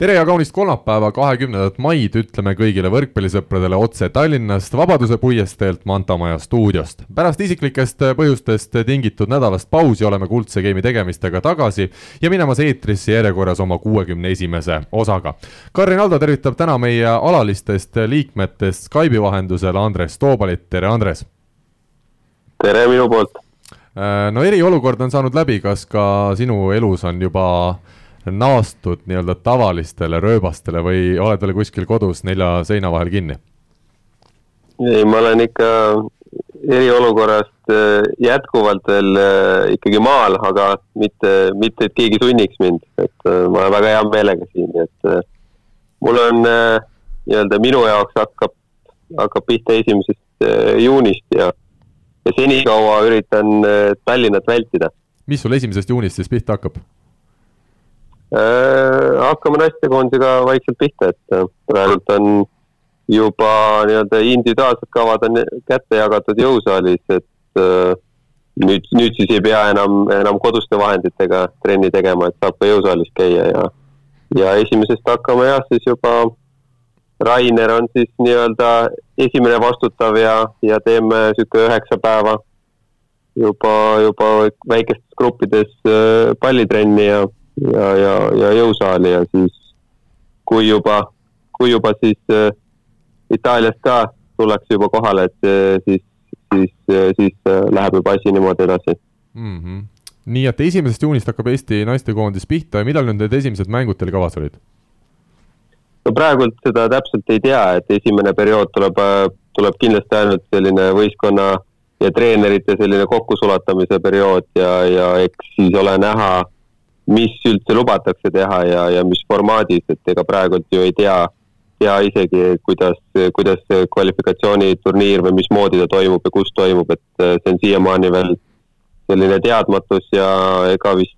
tere ja kaunist kolmapäeva, kahekümnendat maid ütleme kõigile võrkpallisõpradele otse Tallinnast, Vabaduse puiesteelt Manta Maja stuudiost. pärast isiklikest põhjustest tingitud nädalast pausi oleme Kuldse Game'i tegemistega tagasi ja minemas eetrisse järjekorras oma kuuekümne esimese osaga. Karin Aldo tervitab täna meie alalistest liikmetest Skype'i vahendusel Andres Toobalit, tere Andres! tere minu poolt! no eriolukord on saanud läbi, kas ka sinu elus on juba äh, naastud nii-öelda tavalistele rööbastele või oled veel kuskil kodus nelja seina vahel kinni? ei, ma olen ikka eriolukorrast äh, jätkuvalt veel äh, ikkagi maal, aga mitte, mitte et keegi sunniks mind, et äh, ma olen väga hea meelega siin, et mul on nii-öelda minu jaoks hakkab, hakkab pihta esimesest juunist ja, ja senikaua üritan Tallinnat vältida. mis sul esimesest juunist siis pihta hakkab? Äh, hakkame naistekoondisega vaikselt pihta, et äh, praegult on juba nii-öelda individuaalsed kavad on kätte jagatud jõusaalis, et äh, nüüd, nüüd siis ei pea enam, enam koduste vahenditega trenni tegema, et saab ka jõusaalis käia ja, ja esimesest hakkame jah, siis juba Rainer on siis nii-öelda esimene vastutav ja, ja teeme sihuke üheksa päeva juba, juba väikestes gruppides pallitrenni ja ja, ja, ja jõusaali ja siis kui juba, kui juba siis äh, Itaaliast ka tullakse juba kohale, et äh, siis, siis, äh, siis äh, läheb juba asi niimoodi edasi mm. -hmm. nii et esimesest juunist hakkab Eesti naistekoondis pihta ja millal nüüd need esimesed mängud teil kavas olid? no praegult seda täpselt ei tea, et esimene periood tuleb, äh, tuleb kindlasti ainult selline võistkonna ja treenerite selline kokkusulatamise periood ja, ja eks siis ole näha mis üldse lubatakse teha ja, ja mis formaadis, et ega praegult ju ei tea, tea isegi, kuidas, kuidas see kvalifikatsiooniturniir või mismoodi ta toimub ja kus toimub, et äh, see on siiamaani veel selline teadmatus ja ega vist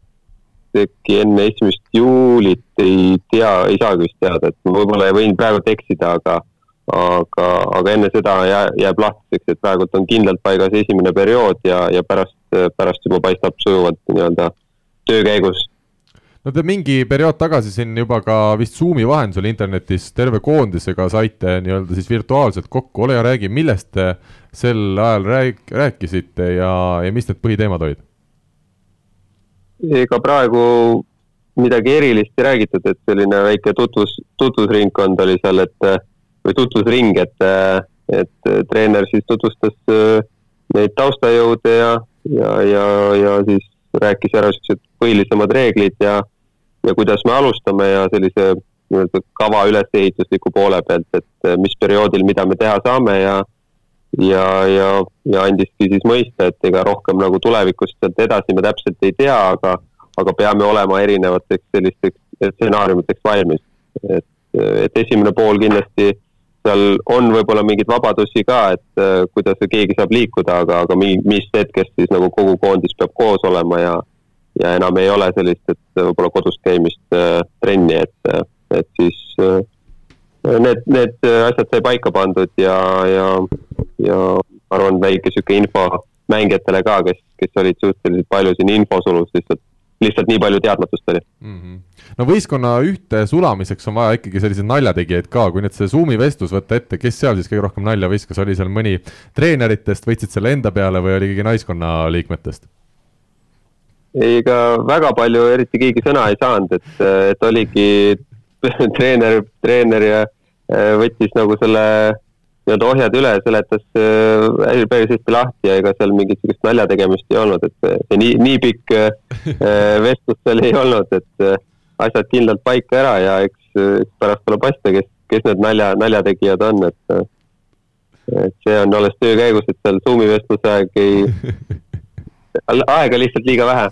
äkki enne esimest juulit ei tea, ei saagi vist teada, et ma võib-olla võin praegu eksida, aga aga, aga enne seda jääb, jääb lahtiseks, et praegult on kindlalt paigas esimene periood ja, ja pärast, pärast juba paistab sujuvalt nii-öelda töö käigus no te mingi periood tagasi siin juba ka vist Zoomi vahendusel internetis terve koondisega saite nii-öelda siis virtuaalselt kokku, ole hea, räägi, millest te sel ajal rääk-, rääkisite ja, ja mis need põhiteemad olid? ega praegu midagi erilist ei räägitud, et selline väike tutvus, tutvusringkond oli seal, et või tutvusring, et, et treener siis tutvustas neid taustajõude ja, ja, ja, ja siis rääkis ära siuksed põhilisemad reeglid ja, ja kuidas me alustame ja sellise nii-öelda kava ülesehitusliku poole pealt, et eh, mis perioodil, mida me teha saame ja ja, ja, ja andiski siis mõista, et ega rohkem nagu tulevikust sealt edasi me täpselt ei tea, aga, aga peame olema erinevateks sellisteks stsenaariumiteks valmis. et, et esimene pool kindlasti seal on võib-olla mingeid vabadusi ka, et eh, kuidas keegi saab liikuda, aga, aga mis hetkest siis nagu kogu koondis peab koos olema ja ja enam ei ole sellist, et võib-olla kodus käimist äh, trenni, et, äh, et siis äh, need, need asjad sai paika pandud ja, ja, ja ma arvan, väike sihuke info mängijatele ka, kes, kes olid suhteliselt palju siin infosulus lihtsalt, lihtsalt nii palju teadmatust oli mm. -hmm. no võistkonna ühte sulamiseks on vaja ikkagi selliseid naljategijaid ka, kui nüüd see Zoomi vestlus võtta ette, kes seal siis kõige rohkem nalja viskas, oli seal mõni treeneritest, võtsid selle enda peale või oli ikkagi naiskonna liikmetest? ega väga palju eriti keegi sõna ei saanud, et, et oligi treener, treener ja äh, võttis nagu selle nii-öelda ohjad üle, seletas äh, päris hästi lahti ja ega seal mingit sellist nalja tegemist ei olnud, et see nii, nii pikk äh, vestlus seal ei olnud, et asjad kindlalt paika ära ja eks, eks pärast tuleb paista, kes, kes need nalja, naljategijad on, et et see on alles töö käigus, et seal Zoomi vestluse aeg ei, aega lihtsalt liiga vähe.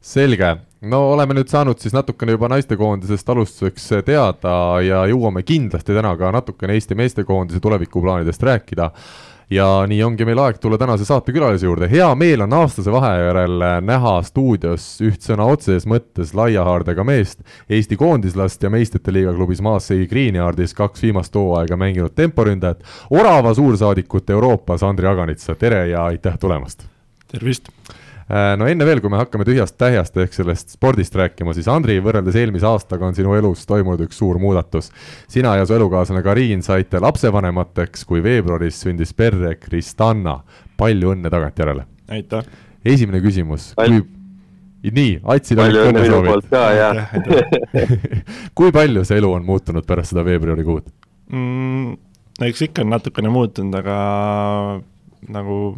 Selge, no oleme nüüd saanud siis natukene juba naistekoondisest alustuseks teada ja jõuame kindlasti täna ka natukene Eesti meestekoondise tulevikuplaanidest rääkida. ja nii ongi meil aeg tulla tänase saatekülalise juurde, hea meel on aastase vahe järel näha stuudios üht sõna otseses mõttes laia haardega meest, Eesti koondislast ja meistrite liiga klubis Maassei Greenyardis kaks viimast hooaega mänginud temporündajat, Orava suursaadikut Euroopas, Andri Aganitsa, tere ja aitäh tulemast! tervist! Äh, no enne veel, kui me hakkame tühjast tähjast ehk sellest spordist rääkima, siis Andri, võrreldes eelmise aastaga on sinu elus toimunud üks suur muudatus. sina ja su elukaaslane Kariin saite lapsevanemateks, kui veebruaris sündis perre Kristanna. palju õnne tagantjärele! aitäh! esimene küsimus, kui nii, Atsil palju õnne ja kui palju see elu on muutunud pärast seda veebruarikuud mm,? eks ikka on natukene muutunud, aga nagu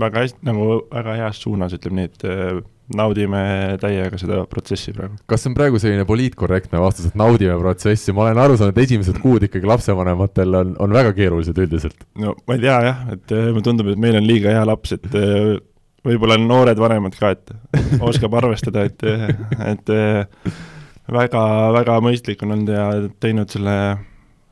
väga hästi, nagu väga heas suunas, ütleme nii, et äh, naudime täiega seda protsessi praegu. kas see on praegu selline poliitkorrektne vastus, et naudime protsessi, ma olen aru saanud, et esimesed kuud ikkagi lapsevanematel on, on väga keerulised üldiselt. no ma ei tea jah, et äh, mulle tundub, et meil on liiga hea laps, et äh, võib-olla noored vanemad ka, et oskab arvestada, et, et väga, väga mõistlik on olnud ja teinud selle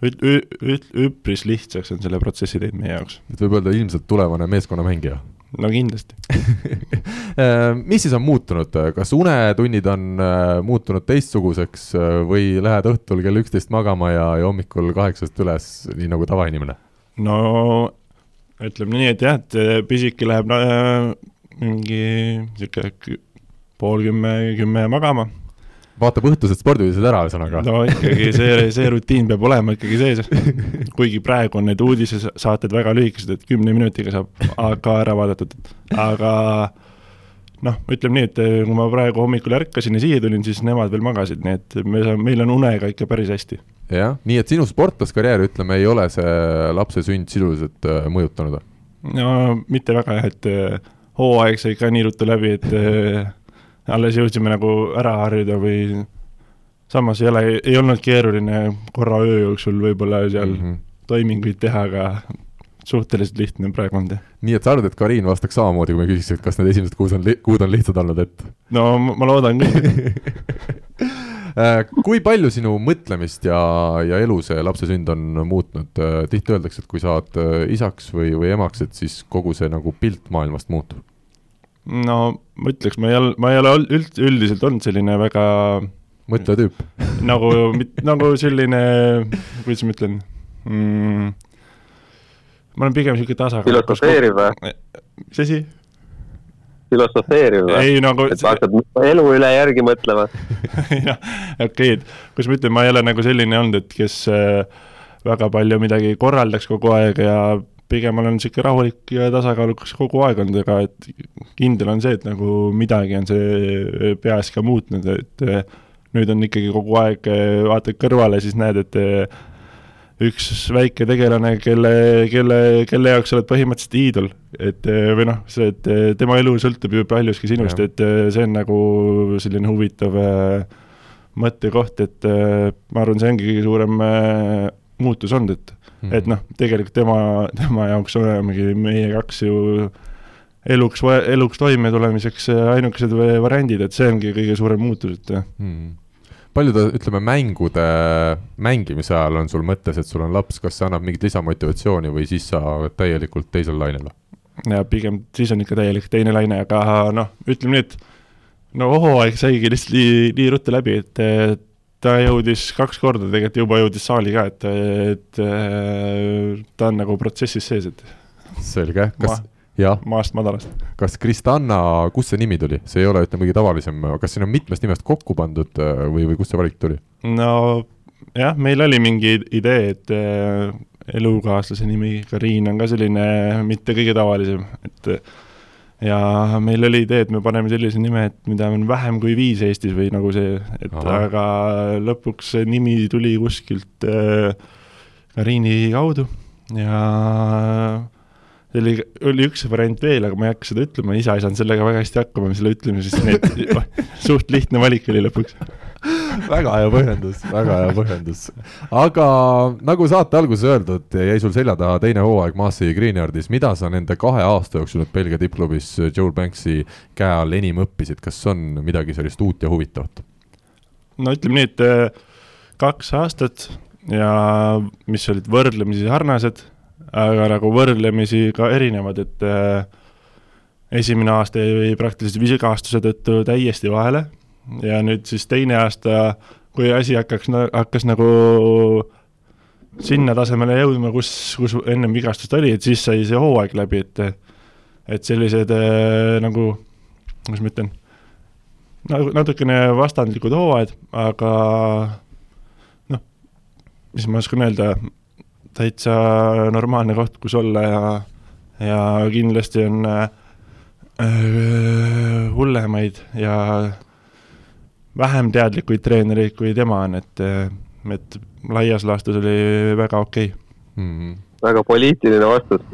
üpris lihtsaks on selle protsessi teinud meie jaoks. et võib öelda ilmselt tulevane meeskonnamängija no kindlasti äh, mis siis on muutunud, kas unetunnid on äh, muutunud teistsuguseks äh, või lähed õhtul kell üksteist magama ja, ja hommikul kaheksast üles, nii nagu tavainimene? no ütleme nii, et jah, et pisike läheb no, mingi niisugune pool kümme, kümme magama vaatab õhtused spordiuudised ära, ühesõnaga. no ikkagi see, see rutiin peab olema ikkagi sees. kuigi praegu on need uudisesaated väga lühikesed, et kümne minutiga saab ka ära vaadatud, aga noh, ütleme nii, et kui ma praegu hommikul ärkasin ja siia tulin, siis nemad veel magasid, nii et me saame, meil on unega ikka päris hästi. jah, nii et sinu sportlaskarjääri, ütleme, ei ole see lapse sünd sisuliselt äh, mõjutanud no mitte väga jah, et äh, hooaeg sai ka nii ruttu läbi, et alles jõudsime nagu ära harjuda või samas ei ole, ei olnud keeruline korra öö jooksul võib-olla seal mm -hmm. toiminguid teha, aga suhteliselt lihtne praegu on. nii et sa arvad, et Kariin vastaks samamoodi, kui me küsiks, et kas need esimesed kuud on, kuud on lihtsad olnud, et? no ma loodan küll äh, kui palju sinu mõtlemist ja, ja elu see lapse sünd on muutnud, äh, tihti öeldakse, et kui saad äh, isaks või, või emaks, et siis kogu see nagu pilt maailmast muutub no ma ütleks, ma ei ole, ma ei ole üld, üldiselt olnud selline väga mõtleja tüüp nagu, nagu selline, kuidas ma ütlen mm,, ma olen pigem niisugune tasakaal. filosofeeriv või? mis asi? filosofeeriv või? ei nagu et hakkad elu üle järgi mõtlema okei okay,, et kuidas ma ütlen, ma ei ole nagu selline olnud, et kes äh, väga palju midagi korraldaks kogu aeg ja pigem olen niisugune rahulik ja tasakaalukas kogu aeg olnud, aga et kindel on see, et nagu midagi on see peas ka muutnud, et nüüd on ikkagi kogu aeg, vaatad kõrvale, siis näed, et üks väike tegelane, kelle, kelle, kelle jaoks sa oled põhimõtteliselt iidol, et või noh, see, et tema elu sõltub ju paljuski sinust, et see on nagu selline huvitav mõttekoht, et ma arvan, see ongi kõige suurem muutus olnud, et mm., et noh, tegelikult tema, tema jaoks olemegi meie kaks ju eluks, eluks toimetulemiseks ainukesed variandid, et see ongi kõige suurem muutus, et mm. palju ta, ütleme, mängude mängimise ajal on sul mõttes, et sul on laps, kas see annab mingit lisamotivatsiooni või siis sa oled täielikult teisel lainel? ja pigem siis on ikka täielik teine laine, aga noh, ütleme nii, et no hooaeg saigi lihtsalt nii, nii ruttu läbi, et, et ta jõudis kaks korda tegelikult juba jõudis saali ka, et, et ta on nagu protsessis sees, et. selge, kas Ma, jah. maast madalast. kas Kristanna, kust see nimi tuli, see ei ole, ütleme, kõige tavalisem, kas siin on mitmest nimest kokku pandud või, või kust see valik tuli? no jah, meil oli mingi idee, et äh, elukaaslase nimi Kariin on ka selline mitte kõige tavalisem, et ja meil oli idee, et me paneme sellise nime, et mida on vähem kui viis Eestis või nagu see, et Aha. aga lõpuks see nimi tuli kuskilt äh, Kariini kaudu ja see oli, oli üks variant veel, aga ma ei hakka seda ütlema, isa ei saanud sellega väga hästi hakkama, selle ütleme, siis need suht lihtne valik oli lõpuks väga hea põhjendus, väga hea põhjendus. aga nagu saate alguses öeldud, jäi sul selja taha teine hooaeg Massey Greenyardis, mida sa nende kahe aasta jooksul nüüd Belgia tippklubis Joel Banksi käe all enim õppisid, kas on midagi sellist uut ja huvitavat? no ütleme nii, et äh, kaks aastat ja mis olid võrdlemisi sarnased, aga nagu võrdlemisi ka erinevad, et äh, esimene aasta jäi praktiliselt vigastuse tõttu täiesti vahele ja nüüd siis teine aasta, kui asi hakkaks, hakkas nagu sinna tasemele jõudma, kus, kus ennem vigastust oli, et siis sai see hooaeg läbi, et et sellised äh, nagu, kuidas ma ütlen, nagu natukene vastandlikud hooajad, aga noh, mis ma oskan öelda, täitsa normaalne koht, kus olla ja, ja kindlasti on äh, Äh, hullemaid ja vähem teadlikuid treenereid, kui tema on, et, et laias laastus oli väga okei okay. mm. -hmm. väga poliitiline vastus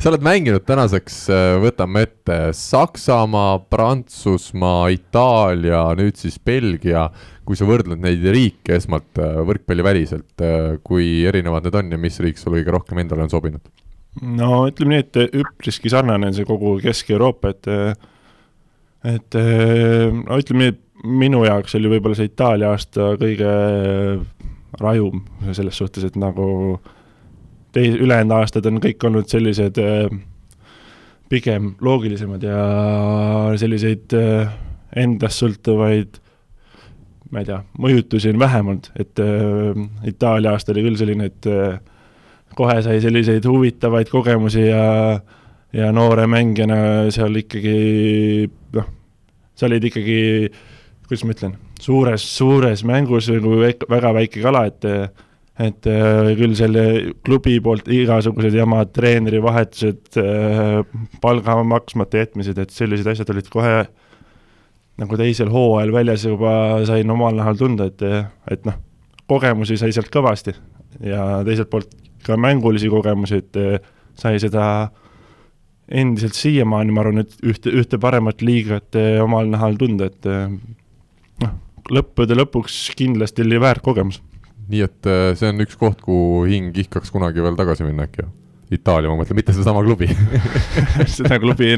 sa oled mänginud tänaseks, äh, võtame ette, Saksamaa, Prantsusmaa, Itaalia, nüüd siis Belgia. kui sa võrdled neid riike esmalt äh, võrkpalliväliselt, kui erinevad need on ja mis riik sulle kõige rohkem endale on sobinud? no ütleme nii, et üpriski sarnane on see kogu Kesk-Euroopa, et et no ütleme minu jaoks oli võib-olla see Itaalia aasta kõige rajum selles suhtes, et nagu tei-, ülejäänud aastad on kõik olnud sellised pigem loogilisemad ja selliseid endast sõltuvaid ma ei tea, mõjutusi on vähem olnud, et äh, Itaalia aasta oli küll selline, et äh, kohe sai selliseid huvitavaid kogemusi ja ja noore mängijana seal ikkagi noh, sa olid ikkagi, kuidas ma ütlen, suures, suures mängus nagu väga väike kala, et et äh, küll selle klubi poolt igasugused jamad, treenerivahetused, äh, palga maksmata jätmised, et sellised asjad olid kohe nagu teisel hooajal väljas juba sain omal nahal tunda, et, et noh, kogemusi sai sealt kõvasti. Ja teiselt poolt ka mängulisi kogemusi, et eh, sai seda endiselt siiamaani, ma arvan, et ühte, ühte paremat liigat eh, omal nahal tunda, et eh, noh, lõppude lõpuks kindlasti oli väärt kogemus. nii et see on üks koht, kuhu hing ihkaks kunagi veel tagasi minna äkki? Itaalia, ma mõtlen, mitte sedasama klubi seda klubi,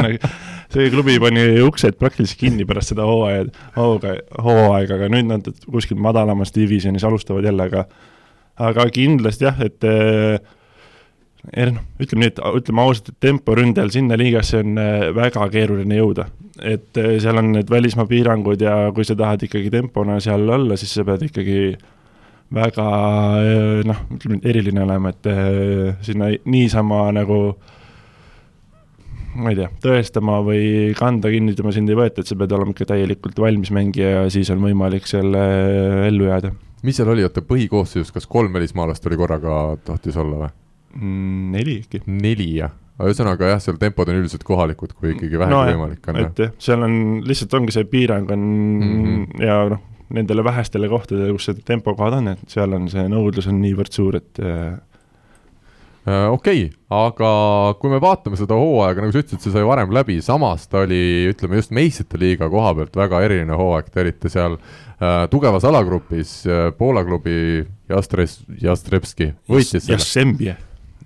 see klubi pani uksed praktiliselt kinni pärast seda hooaja, hooga, hooaega, aga nüüd nad kuskil madalamas divisjonis alustavad jälle, aga aga kindlasti jah, et eh, er, noh, ütleme nii, et ütleme ausalt, et temporündel sinna liigasse on eh, väga keeruline jõuda. et eh, seal on need välismaa piirangud ja kui sa tahad ikkagi tempona seal olla, siis sa pead ikkagi väga noh, ütleme eriline olema, et sinna niisama nagu ma ei tea, tõestama või kanda kinnitama sind ei võeta, et sa pead olema ikka täielikult valmis mängija ja siis on võimalik seal ellu jääda mis seal oli, oota põhikoosseisus, kas kolm välismaalast oli korraga, tahtis olla või? Neli äkki. neli jah, ühesõnaga jah, seal tempod on üldiselt kohalikud, kui ikkagi vähegi no, võimalik on. et jah, seal on, lihtsalt ongi see piirang on mm -hmm. ja noh, nendele vähestele kohtadele, kus see tempokohad on, et seal on see nõudlus on niivõrd suur, et äh, äh, okei okay,, aga kui me vaatame seda hooaega, nagu sa ütlesid, see sai varem läbi, samas ta oli, ütleme just meistrite liiga koha pealt väga eriline hooaeg, te olite seal Äh, tugevas alagrupis äh, Poola klubi Jastres, Jastrepski võitis selle. Jassembje.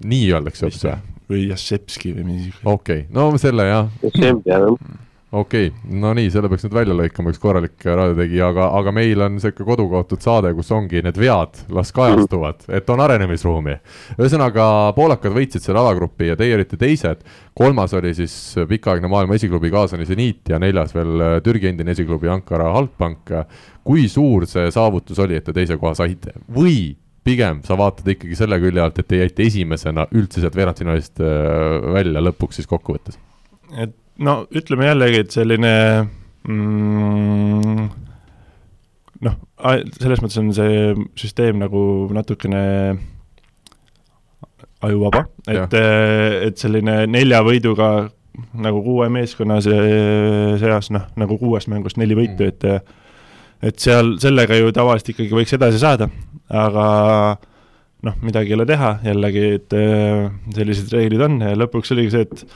Nii öeldakse hoopis või? või Jassepski või mingi. okei okay., no selle jah. Okei okay., no nii, selle peaks nüüd välja lõikama, üks korralik raadiotegija, aga, aga meil on sihuke kodukohtud saade, kus ongi need vead, las kajastuvad, et on arenemisruumi. ühesõnaga, poolakad võitsid selle alagrupi ja teie olite teised. kolmas oli siis pikaaegne maailma esiklubi Kaasani seniit ja neljas veel äh, Türgi endine esiklubi Ankara Halkbank. kui suur see saavutus oli, et te teise koha saite või pigem sa vaatad ikkagi selle külje alt, et te jäite esimesena üldse sealt veerandfinaalist äh, välja lõpuks siis kokkuvõttes? et no ütleme jällegi, et selline mm, noh, selles mõttes on see süsteem nagu natukene ajuvaba, et, et selline nelja võiduga nagu kuue meeskonna seas, noh, nagu kuuest mängust neli võitu, mm. et et seal, sellega ju tavaliselt ikkagi võiks edasi saada, aga noh, midagi ei ole teha, jällegi, et sellised reeglid on ja lõpuks oligi see, et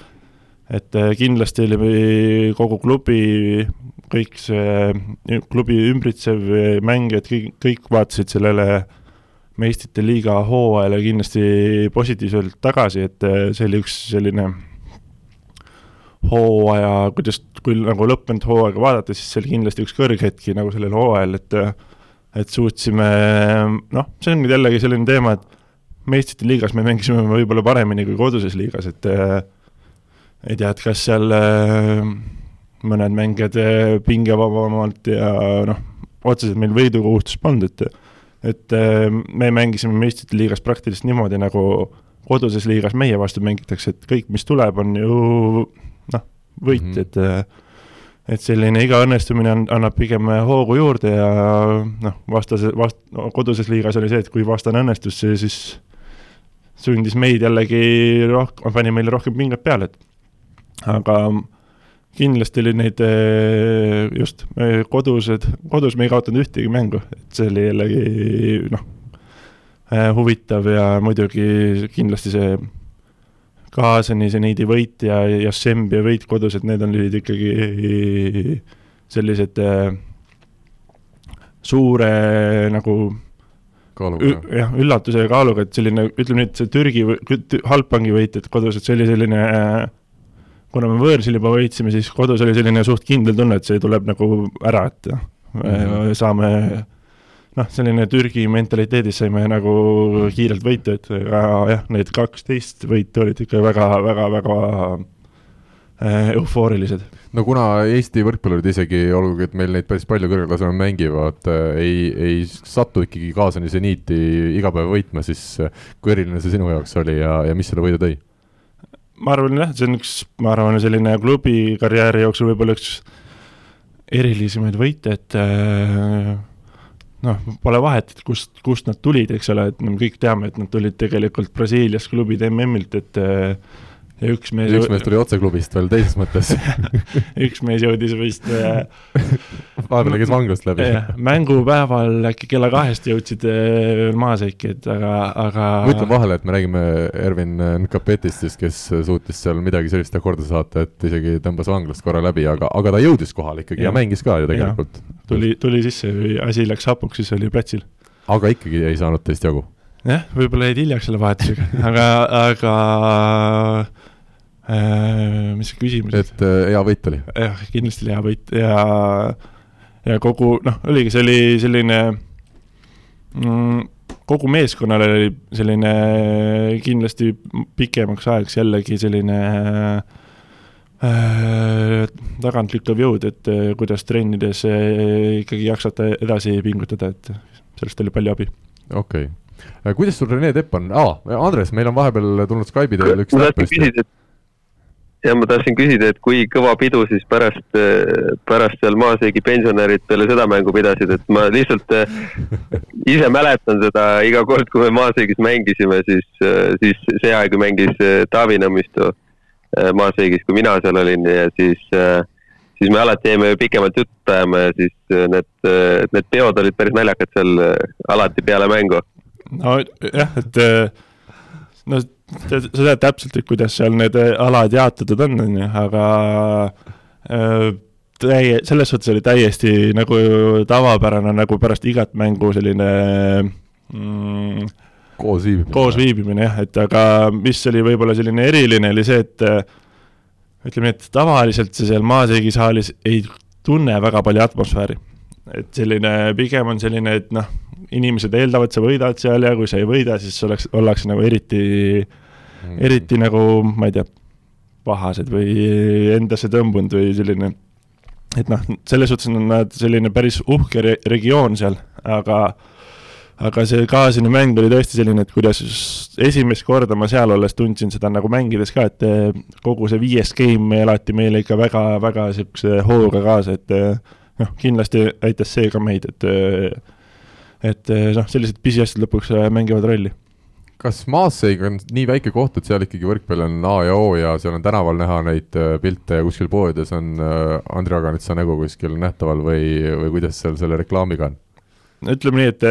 et äh, kindlasti oli kogu klubi kõik see klubi ümbritsev mängijad, kõik, kõik vaatasid sellele meistrite liiga hooajale kindlasti positiivselt tagasi, et see oli üks selline hooaja, kuidas, kui nagu lõppenud hooaega vaadata, siis see oli kindlasti üks kõrghetki nagu sellel hooajal, et et suutsime, noh, see on nüüd jällegi selline teema, et meistrite liigas me mängisime võib-olla paremini kui koduses liigas, et ei tea, et kas seal mõned mängijad pingevabamalt ja noh, otseselt meil võidukohustust polnud, et et me mängisime meistrite liigas praktiliselt niimoodi, nagu koduses liigas meie vastu mängitakse, et kõik, mis tuleb, on ju noh, võit mm, -hmm. et et selline iga õnnestumine on, annab pigem hoogu juurde ja noh, vastase, vast-, koduses liigas oli see, et kui vastane õnnestus, siis sundis meid jällegi rohkem, pani meile rohkem pinget peale, et aga kindlasti oli neid eh, just kodused, kodus me ei kaotanud ühtegi mängu, et see oli jällegi noh, huvitav ja muidugi kindlasti see Kaasani, Zeniidi võit ja Jassembia võit kodus, et need olid ikkagi sellised eh, suure nagu jah, üllatuse ja kaaluga, et selline, ütleme et see Türgi Halpangi võit, et kodus, et see oli selline äh, kuna me võõrsil juba võitsime, siis kodus oli selline suht kindel tunne, et see tuleb nagu ära, et mm -hmm. saame noh, selline Türgi mentaliteedis saime nagu kiirelt võitu, et jah, need kaksteist võitu olid ikka väga, väga, väga äh, eufoorilised. no kuna Eesti võrkpallurid isegi, olgugi et meil neid päris palju kõrgel tasemel mängivad äh,, ei, ei satu ikkagi kaasa nii seniiti iga päev võitma, siis äh, kui eriline see sinu jaoks oli ja, ja mis selle võidu tõi? ma arvan jah, see on üks, ma arvan, selline klubi karjääri jooksul võib-olla üks erilisemaid võite, et äh, noh, pole vahet, et kust, kust nad tulid, eks ole, et me kõik teame, et nad tulid tegelikult Brasiilias klubide MM-ilt, et äh, ja üks mees üks mees tuli otse klubist veel teises mõttes üks mees jõudis vist äh, vahepeal käis vanglast läbi mängupäeval äkki kella kahest jõudsid veel äh, maaseiki, et aga, aga ma ütlen vahele, et me räägime Ervin Nkapetist siis, kes suutis seal midagi sellist korda saata, et isegi tõmbas vanglast korra läbi, aga, aga ta jõudis kohale ikkagi ja, ja mängis ka ju tegelikult. tuli, tuli sisse, asi läks hapuks, siis oli platsil. aga ikkagi ei saanud teist jagu? jah, võib-olla jäid hiljaks selle vahetusega aga, aga Äh, mis see küsimus et äh, hea võit oli? jah, kindlasti oli hea võit ja, ja kogu noh, oligi, see oli selline mm, kogu meeskonnale oli selline kindlasti pikemaks ajaks jällegi selline äh, tagantlükkav jõud, et äh, kuidas trennides äh, ikkagi jaksata edasi pingutada, et sellest oli palju abi. okei okay., kuidas sul Rene Tepp on ah,, Andres, meil on vahepeal tulnud Skype'i teel üks näpp ja ma tahtsin küsida, et kui kõva pidu siis pärast, pärast seal Maaseegi pensionärid peale seda mängu pidasid, et ma lihtsalt eh, ise mäletan seda iga kord, kui me Maaseegis mängisime, siis, eh, siis see aeg mängis eh, Taavi Nõmmistu Maaseegis, kui mina seal olin ja siis, siis me alati jäime pikemalt juttu ajama ja siis need, need peod olid päris naljakad seal alati peale mängu. no jah, et no sa tead täpselt, et kuidas seal need äh, alad jaotatud on, on ju, aga äh, täie-, selles suhtes oli täiesti nagu tavapärane nagu pärast igat mängu selline mm, koos viibimine. koos viibimine jah, et aga mis oli võib-olla selline eriline, oli see, et äh, ütleme nii, et tavaliselt sa seal Maaseegi saalis ei tunne väga palju atmosfääri. et selline, pigem on selline, et noh, inimesed eeldavad, sa võidad seal ja kui sa ei võida, siis oleks, ollakse nagu eriti mm., eriti nagu, ma ei tea, pahased või endasse tõmbunud või selline, et noh, selles suhtes on nad selline päris uhke re regioon seal, aga aga see kaasine mäng oli tõesti selline, et kuidas esimest korda ma seal olles tundsin seda nagu mängides ka, et eh, kogu see viies game elati meile ikka väga-väga niisuguse hooga kaasa, et eh, noh, kindlasti aitas see ka meid, et eh, et eh, noh, sellised pisiasjad lõpuks eh, mängivad rolli. kas Maasseiga on nii väike koht, et seal ikkagi võrkpall on A ja O ja seal on tänaval näha neid eh, pilte ja kuskil poodides on Andrei Aganitsa nägu kuskil nähtaval või, või kuidas seal selle reklaamiga on? ütleme nii, et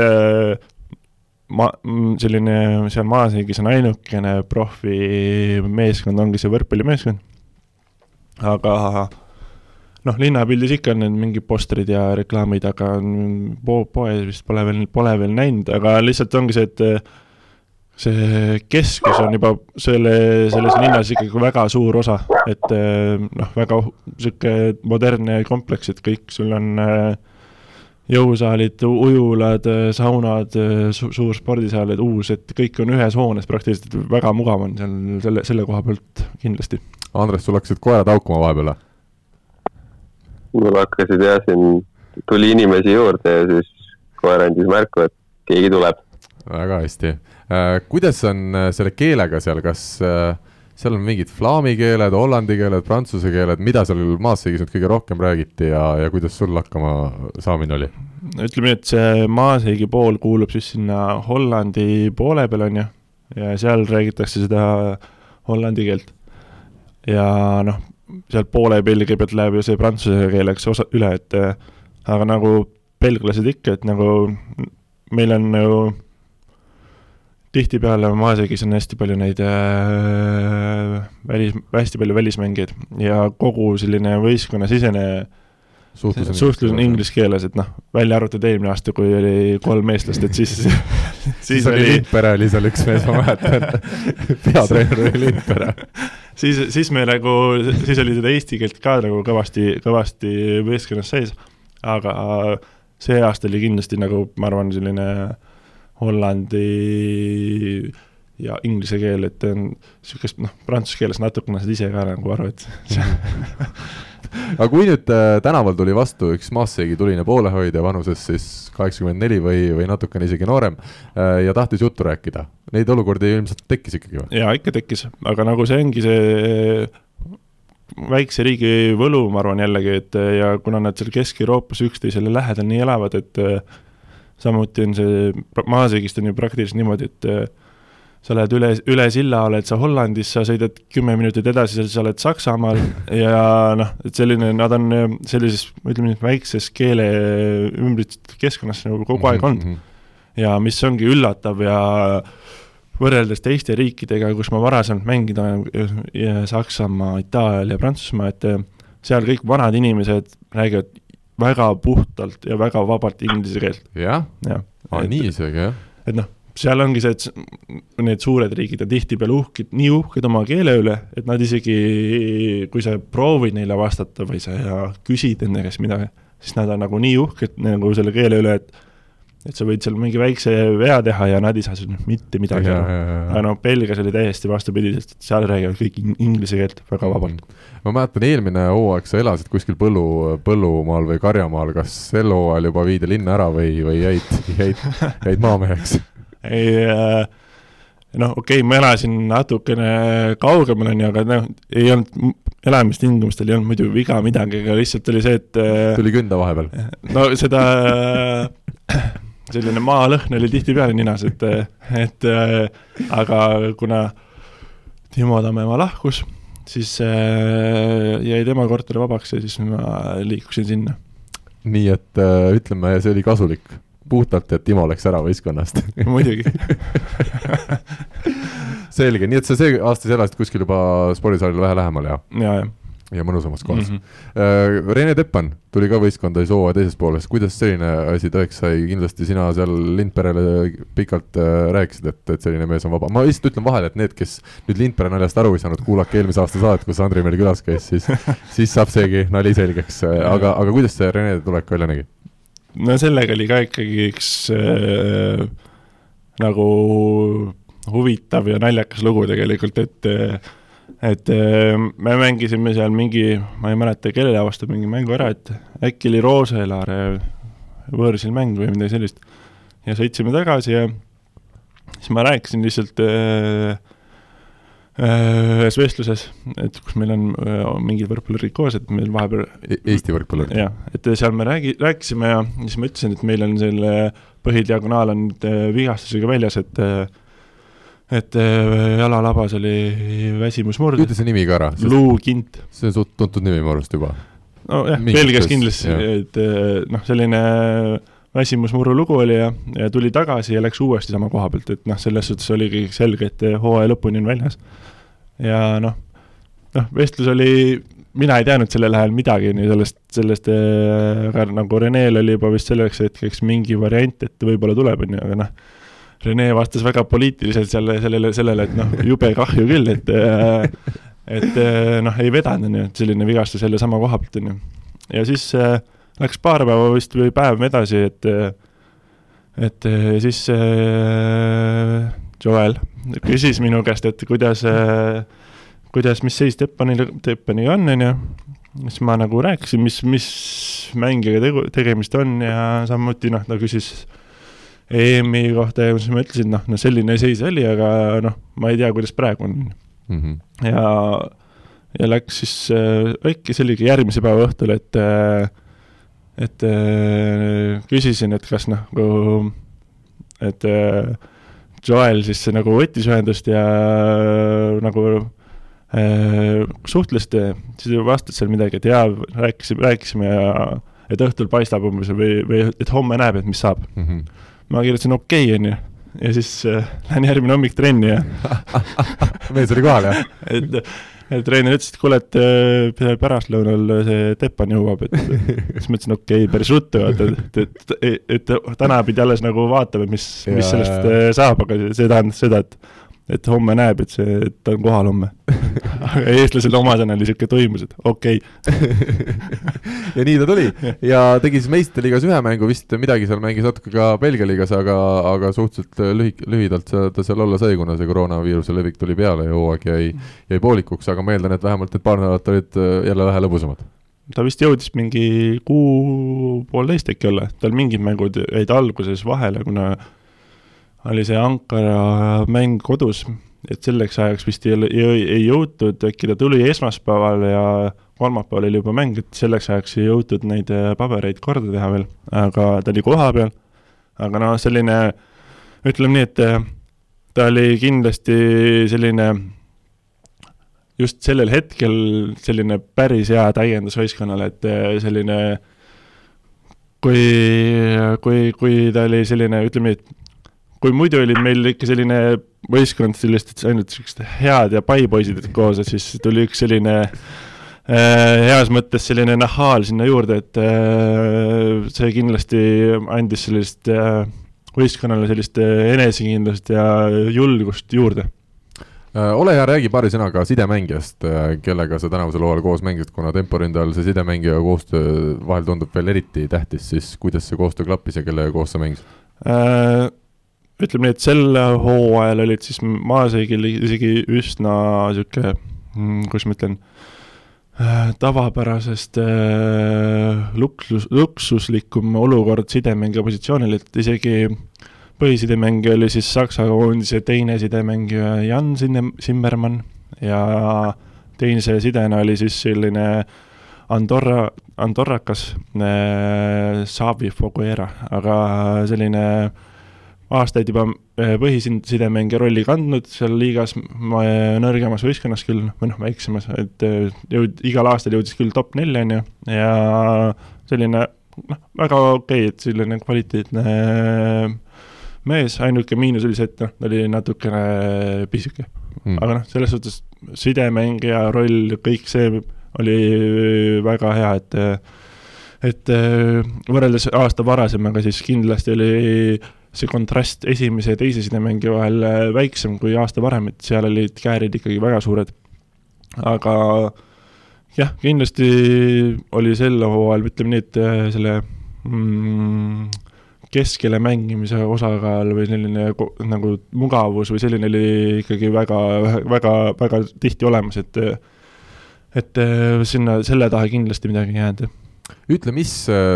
ma, mm, selline seal Maaseigis on ainukene profimeeskond, ongi see võrkpallimeeskond, aga noh, linnapildis ikka on need mingid postrid ja reklaamid, aga po-, poes vist pole veel, pole veel näinud, aga lihtsalt ongi see, et äh, see keskus on juba selle, selles linnas ikkagi väga suur osa, et noh, väga niisugune modernne kompleks, et kõik, sul on äh, jõusaalid, ujulad, saunad su, suur spordisaal, et uus, et kõik on ühes hoones praktiliselt, väga mugav on seal selle, selle koha pealt kindlasti. Andres, sul hakkasid koerad haukuma vahepeal või? Mul hakkasid jah, siin tuli inimesi juurde ja siis koer andis märku, et keegi tuleb. väga hästi. Äh, kuidas on äh, selle keelega seal, kas äh, seal on mingid flaami keeled, hollandi keeled, prantsuse keeled, mida seal Maaseigis nüüd kõige rohkem räägiti ja, ja kuidas sul hakkama saamine oli? ütleme nii, et see Maaseigi pool kuulub siis sinna Hollandi poole peal, on ju, ja seal räägitakse seda hollandi keelt. ja noh, sealt poole Belgia pealt läheb ju see prantsuse keeleks osa, üle, et aga nagu belglased ikka, et nagu meil on ju nagu, tihtipeale Maaseegis on hästi palju neid äh, välis, hästi palju välismängijaid ja kogu selline võistkonnasisene suhtlus on, suhtlus on inglise keeles, et noh, välja arvatud eelmine aasta, kui oli kolm eestlast, et siis siis, siis oli Lindpere oli seal üks mees, ma mäletan. Peatreener oli Lindpere. Siis, siis me nagu, siis oli seda eesti keelt ka nagu kõvasti, kõvasti võistkonnas sees, aga see aasta oli kindlasti nagu, ma arvan, selline hollandi ja inglise keel, et niisugust noh, prantsuse keeles natukene saad ise ka nagu aru, et aga kui nüüd äh, tänaval tuli vastu üks Maassegi tuline poolehoidja vanuses siis kaheksakümmend neli või, või natukene isegi noorem äh, ja tahtis juttu rääkida, neid olukordi ilmselt tekkis ikkagi või? jaa, ikka tekkis, aga nagu see ongi see väikse riigi võlu, ma arvan jällegi, et ja kuna nad seal Kesk-Euroopas üksteisele lähedal nii elavad, et samuti on see, Maaseegist on ju praktiliselt niimoodi, et äh, sa lähed üle, üle silla, oled sa Hollandis, sa sõidad kümme minutit edasi, sa oled Saksamaal ja noh, et selline, nad on äh, sellises, ütleme nii, väikses keele ümbritsetud keskkonnas nagu kogu aeg olnud mm. -hmm. ja mis ongi üllatav ja võrreldes teiste riikidega, kus ma varasemalt mänginud olen, Saksamaa, Itaalia, Prantsusmaa, et seal kõik vanad inimesed räägivad väga puhtalt ja väga vabalt inglise keelt. jah ja., aa nii isegi, jah? et noh, seal ongi see, et need suured riigid on tihtipeale uhked, nii uhked oma keele üle, et nad isegi, kui sa proovid neile vastata või sa küsid enda käest midagi, siis nad on nagu nii uhked nagu selle keele üle, et et sa võid seal mingi väikse vea teha ja nad ei saa sinust mitte midagi aru. aga noh, Belgias oli täiesti vastupidi, sest seal räägivad kõik inglise keelt väga vabalt. ma mäletan, eelmine hooaeg sa elasid kuskil põllu, põllumaal või karjamaal, kas sel hooajal juba viidi linna ära või, või jäid, jäid, jäid maameheks? ei äh, noh, okei okay,, ma elasin natukene kaugemal, on ju, aga noh, ei olnud, elamistingimustel ei olnud muidu viga midagi, aga lihtsalt oli see, et äh, tuli künda vahepeal? no seda selline maalõhn oli tihtipeale ninas, et, et aga kuna Timo Tammemaa lahkus, siis äh, jäi tema korter vabaks ja siis ma liikusin sinna. nii et äh, ütleme, see oli kasulik puhtalt, et Timo läks ära võistkonnast muidugi selge, nii et sa see aasta elasid kuskil juba spordisaalile vähe lähemal ja? ja, jah ja mõnusamas kohas mm. -hmm. Rene Teppan tuli ka võistkonda siis hooaja teises pooles, kuidas selline asi tõeks sai, kindlasti sina seal Lindperele pikalt äh, rääkisid, et, et selline mees on vaba, ma lihtsalt ütlen vahele, et need, kes nüüd Lindpere naljast aru ei saanud, kuulake eelmise aasta saadet, kus Andri meil külas käis, siis siis saab seegi nali selgeks, aga, aga kuidas see Rene tulek välja nägi? No sellega oli ka ikkagi üks äh, nagu huvitav ja naljakas lugu tegelikult, et et äh, me mängisime seal mingi, ma ei mäleta, kellele vastu mingi mängu ära, et äkki oli Rooselaare võõrsil mäng või midagi sellist. ja sõitsime tagasi ja siis ma rääkisin lihtsalt äh, ühes vestluses, et kus meil on äh, mingid võrkpallurid koos, et meil vahepeal e Eesti võrkpallurid? jah, et seal me räägi-, rääkisime ja siis ma ütlesin, et meil on selle põhidiagonaal on nüüd äh, vigastusega väljas, et äh, et äh, jalalabas oli väsimusmurd. ütle see nimi ka ära. luukint. see on suht tuntud nimi minu arust juba. nojah, Belgias kindlasti, et äh, noh, selline väsimusmurru lugu oli ja, ja tuli tagasi ja läks uuesti sama koha pealt, et noh, selles suhtes oli kõik selge, et hooaja lõpuni on väljas. ja noh, noh, vestlus oli mina ei teadnud sellel ajal midagi nii sellest, sellest äh, aga nagu Reneel oli juba vist selleks hetkeks mingi variant, et võib-olla tuleb, on ju, aga noh, Rene vastas väga poliitiliselt selle, sellele, sellele, et noh, jube kahju küll, et äh, et noh, ei vedanud, on ju, et selline vigastus jälle sama koha pealt, on ju. ja siis äh, läks paar päeva vist või päev edasi, et et siis äh, Joel küsis minu käest, et kuidas äh, kuidas, mis seis Teppanil, Teppaniga on, on ju, siis ma nagu rääkisin, mis, mis mängijaga tegu, tegemist on ja samuti noh, ta küsis EM-i kohta ja siis ma ütlesin, noh, no selline seis oli, aga noh, ma ei tea, kuidas praegu on mm. -hmm. ja, ja läks siis äh,, äkki see oligi järgmise päeva õhtul, et äh, et äh, küsisin, et kas nagu, et äh, Joel siis nagu võttis ühendust ja äh, nagu suhtlesite, siis vastas seal midagi, et jaa, rääkisime, rääkisime ja et õhtul paistab umbes või, või et homme näeb, et mis saab mm. -hmm. ma kirjutasin okei okay,, onju, ja siis äh, lähen järgmine hommik trenni ja mees oli kohal, jah? et, et treener ütles, et kuule, et äh, pärastlõunal see Teppan jõuab, et siis ma ütlesin okei okay,, päris ruttu, vaata, et, et, et, et täna pidi alles nagu vaatama, mis, mis sellest äh, saab, aga see tähendas seda, et et homme näeb, et see, et ta on kohal homme. Aga eestlasel omasena oli niisugune toimus, et okei. Okay. ja nii ta tuli. Ja tegi siis meistriliigas ühe mängu, vist midagi seal mängis natuke ka Belgia liigas, aga, aga suhteliselt lühi-, lühidalt ta seal olla sai, kuna see koroonaviiruse levik tuli peale ja hooaeg jäi, jäi poolikuks, aga ma eeldan, et vähemalt need paar nädalat olid äh, jälle vähe lõbusamad. Ta vist jõudis mingi kuu, poolteist äkki olla, tal mingid mängud jäid alguses vahele, kuna oli see Ankara mäng kodus, et selleks ajaks vist ei, ei, ei jõutud, äkki ta tuli esmaspäeval ja kolmapäeval oli juba mäng, et selleks ajaks ei jõutud neid äh, pabereid korda teha veel, aga ta oli kohapeal, aga noh, selline, ütleme nii, et äh, ta oli kindlasti selline just sellel hetkel selline päris hea täiendus võistkonnale, et äh, selline kui, kui, kui ta oli selline, ütleme nii, et kui muidu oli meil ikka selline võistkond sellist, et ainult siuksed head ja paipoisid koos, et siis tuli üks selline äh, heas mõttes selline nahaal sinna juurde, et äh, see kindlasti andis sellist äh, võistkonnale sellist äh, enesekindlust ja julgust juurde äh, ole hea, räägi paari sõnaga sidemängijast, äh, kellega sa tänavusel hooajal koos mängisid, kuna temporündajal see sidemängija koostöö vahel tundub veel eriti tähtis, siis kuidas see koostöö klappis ja kellega koos sa mängisid äh,? Ütleme nii, et sel hooajal olid siis maaseigil isegi üsna niisugune, mm, kuidas ma ütlen, äh, tavapärasest äh, luksus, luksuslikum olukord sidemängija positsioonil, et isegi põhisidemängija oli siis Saksa koondise teine sidemängija Jan Sinne-, Zimmermann ja teise sidena oli siis selline Andorra, andorrakas äh, Xavi Foguera, aga selline äh, aastaid juba eh, põhisidemängija rolli kandnud seal liigas, nõrgemas võistkonnas küll, või noh, väiksemas, et eh, jõud-, igal aastal jõudis küll top nelja, on ju, ja selline noh, väga okei okay,, et selline kvaliteetne mees, ainuke miinus oli see, et noh, ta oli natukene pisike. Mm.. aga noh, selles suhtes sidemängija roll, kõik see oli väga hea, et et võrreldes aasta varasemaga, siis kindlasti oli see kontrast esimese ja teise sidemängija vahel äh, väiksem kui aasta varem, et seal olid käärid ikkagi väga suured. aga jah, kindlasti oli sel hooajal, ütleme nii, et äh, selle mm, keskele mängimise osakaal või selline nagu mugavus või selline oli ikkagi väga, väga, väga tihti olemas, et et äh, sinna, selle taha kindlasti midagi ei jäänud ütle, mis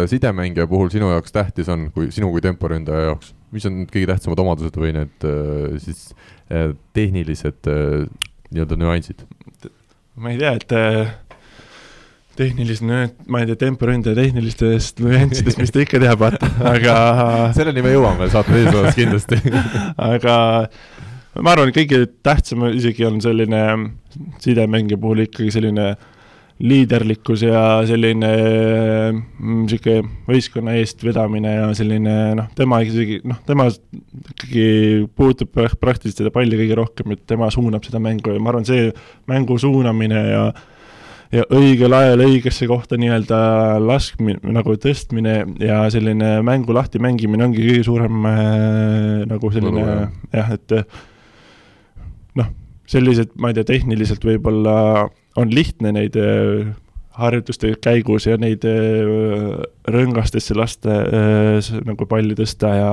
sidemängija puhul sinu jaoks tähtis on, kui sinu kui temporündaja jaoks? Mis on kõige tähtsamad omadused või need äh, siis äh, tehnilised äh, nii-öelda nüansid? ma ei tea, et tehnilised nüansid, ma ei tea, temporündaja tehnilistest nüanssidest, mis ta ikka teab, vaata, aga selleni me jõuame saate eesotsas kindlasti aga ma arvan, kõige tähtsam isegi on selline sidemängija puhul ikkagi selline äh, liiderlikkus ja selline mm, võistkonna eestvedamine ja selline noh, tema isegi noh, tema ikkagi puutub praktiliselt seda palli kõige rohkem, et tema suunab seda mängu ja ma arvan, see mängu suunamine ja ja õigel ajal õigesse kohta nii-öelda laskmine, nagu tõstmine ja selline mängu lahti mängimine ongi kõige suurem äh, nagu selline jah, et noh, sellised, ma ei tea, tehniliselt võib-olla on lihtne neid äh, harjutuste käigus ja neid äh, rõngastesse lasta äh, nagu palli tõsta ja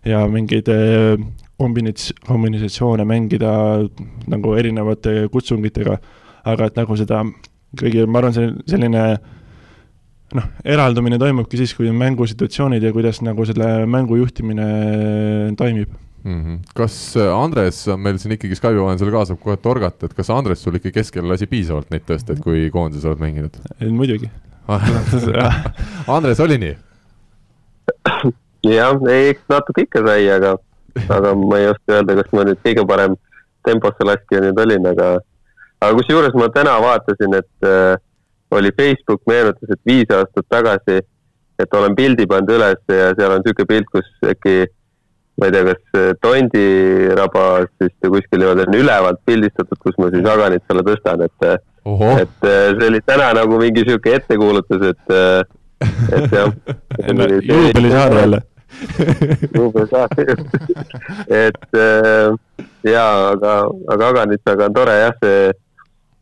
ja mingeid kombinats-, kombinatsioone mängida nagu erinevate kutsungitega, aga et nagu seda kõige, ma arvan, see selline noh, eraldumine toimubki siis, kui on mängusituatsioonid ja kuidas nagu selle mängu juhtimine toimib mm. -hmm. kas Andres on meil siin ikkagi Skype'i vahendusel ka, saab kohe torgata, et kas Andres sul ikka keskel lasi piisavalt neid tõsteid, kui koondises oled mänginud? muidugi Andres, oli nii? jah, ei, eks natuke ikka sai, aga, aga ma ei oska öelda, kas ma nüüd kõige parem temposse laskja nüüd olin, aga, aga kusjuures ma täna vaatasin, et äh, oli Facebook meenutas, et viis aastat tagasi, et olen pildi pannud üles ja seal on niisugune pilt, kus äkki ma ei tea, kas äh, Tondi rabas vist kuskil niimoodi on ülevalt pildistatud, kus ma siis Aganit selle tõstan, et äh, Oho. et äh, see oli täna nagu mingi sihuke ettekuulutus, et, et jah. juubelisaar jälle. juubelisaar et jaa, aga, aga Aganitsaga on tore jah, see,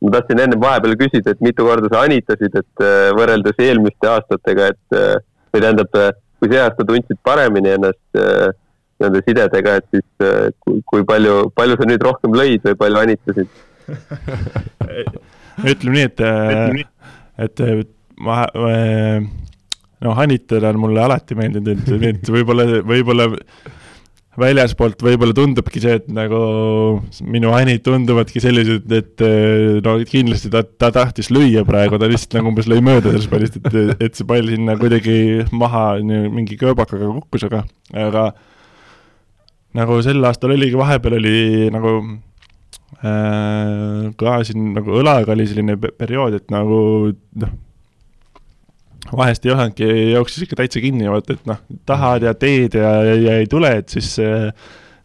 ma tahtsin enne vahepeal küsida, et mitu korda sa anitasid, et võrreldes eelmiste aastatega, et või tähendab, kui see aasta tundsid paremini ennast nende sidedega, et siis äh, kui, kui palju, palju sa nüüd rohkem lõid või palju anitasid? Ütleme nii, et, äh, et ma, noh, hanitada on mulle alati meeldinud, et, et võib-olla, võib-olla väljaspoolt võib-olla tundubki see, et nagu minu hanid tunduvadki sellised, et äh, no kindlasti ta, ta tahtis lüüa praegu, ta lihtsalt nagu umbes lõi mööda sellest pallist, et, et see pall sinna kuidagi maha mingi kööbakaga kukkus, aga, aga nagu sel aastal oligi, vahepeal oli nagu äh, ka siin nagu õlaga oli selline periood, et nagu noh, vahest ei osanudki, jooksis ikka täitsa kinni, vaata, et noh, tahad ja teed ja, ja, ja ei tule, et siis,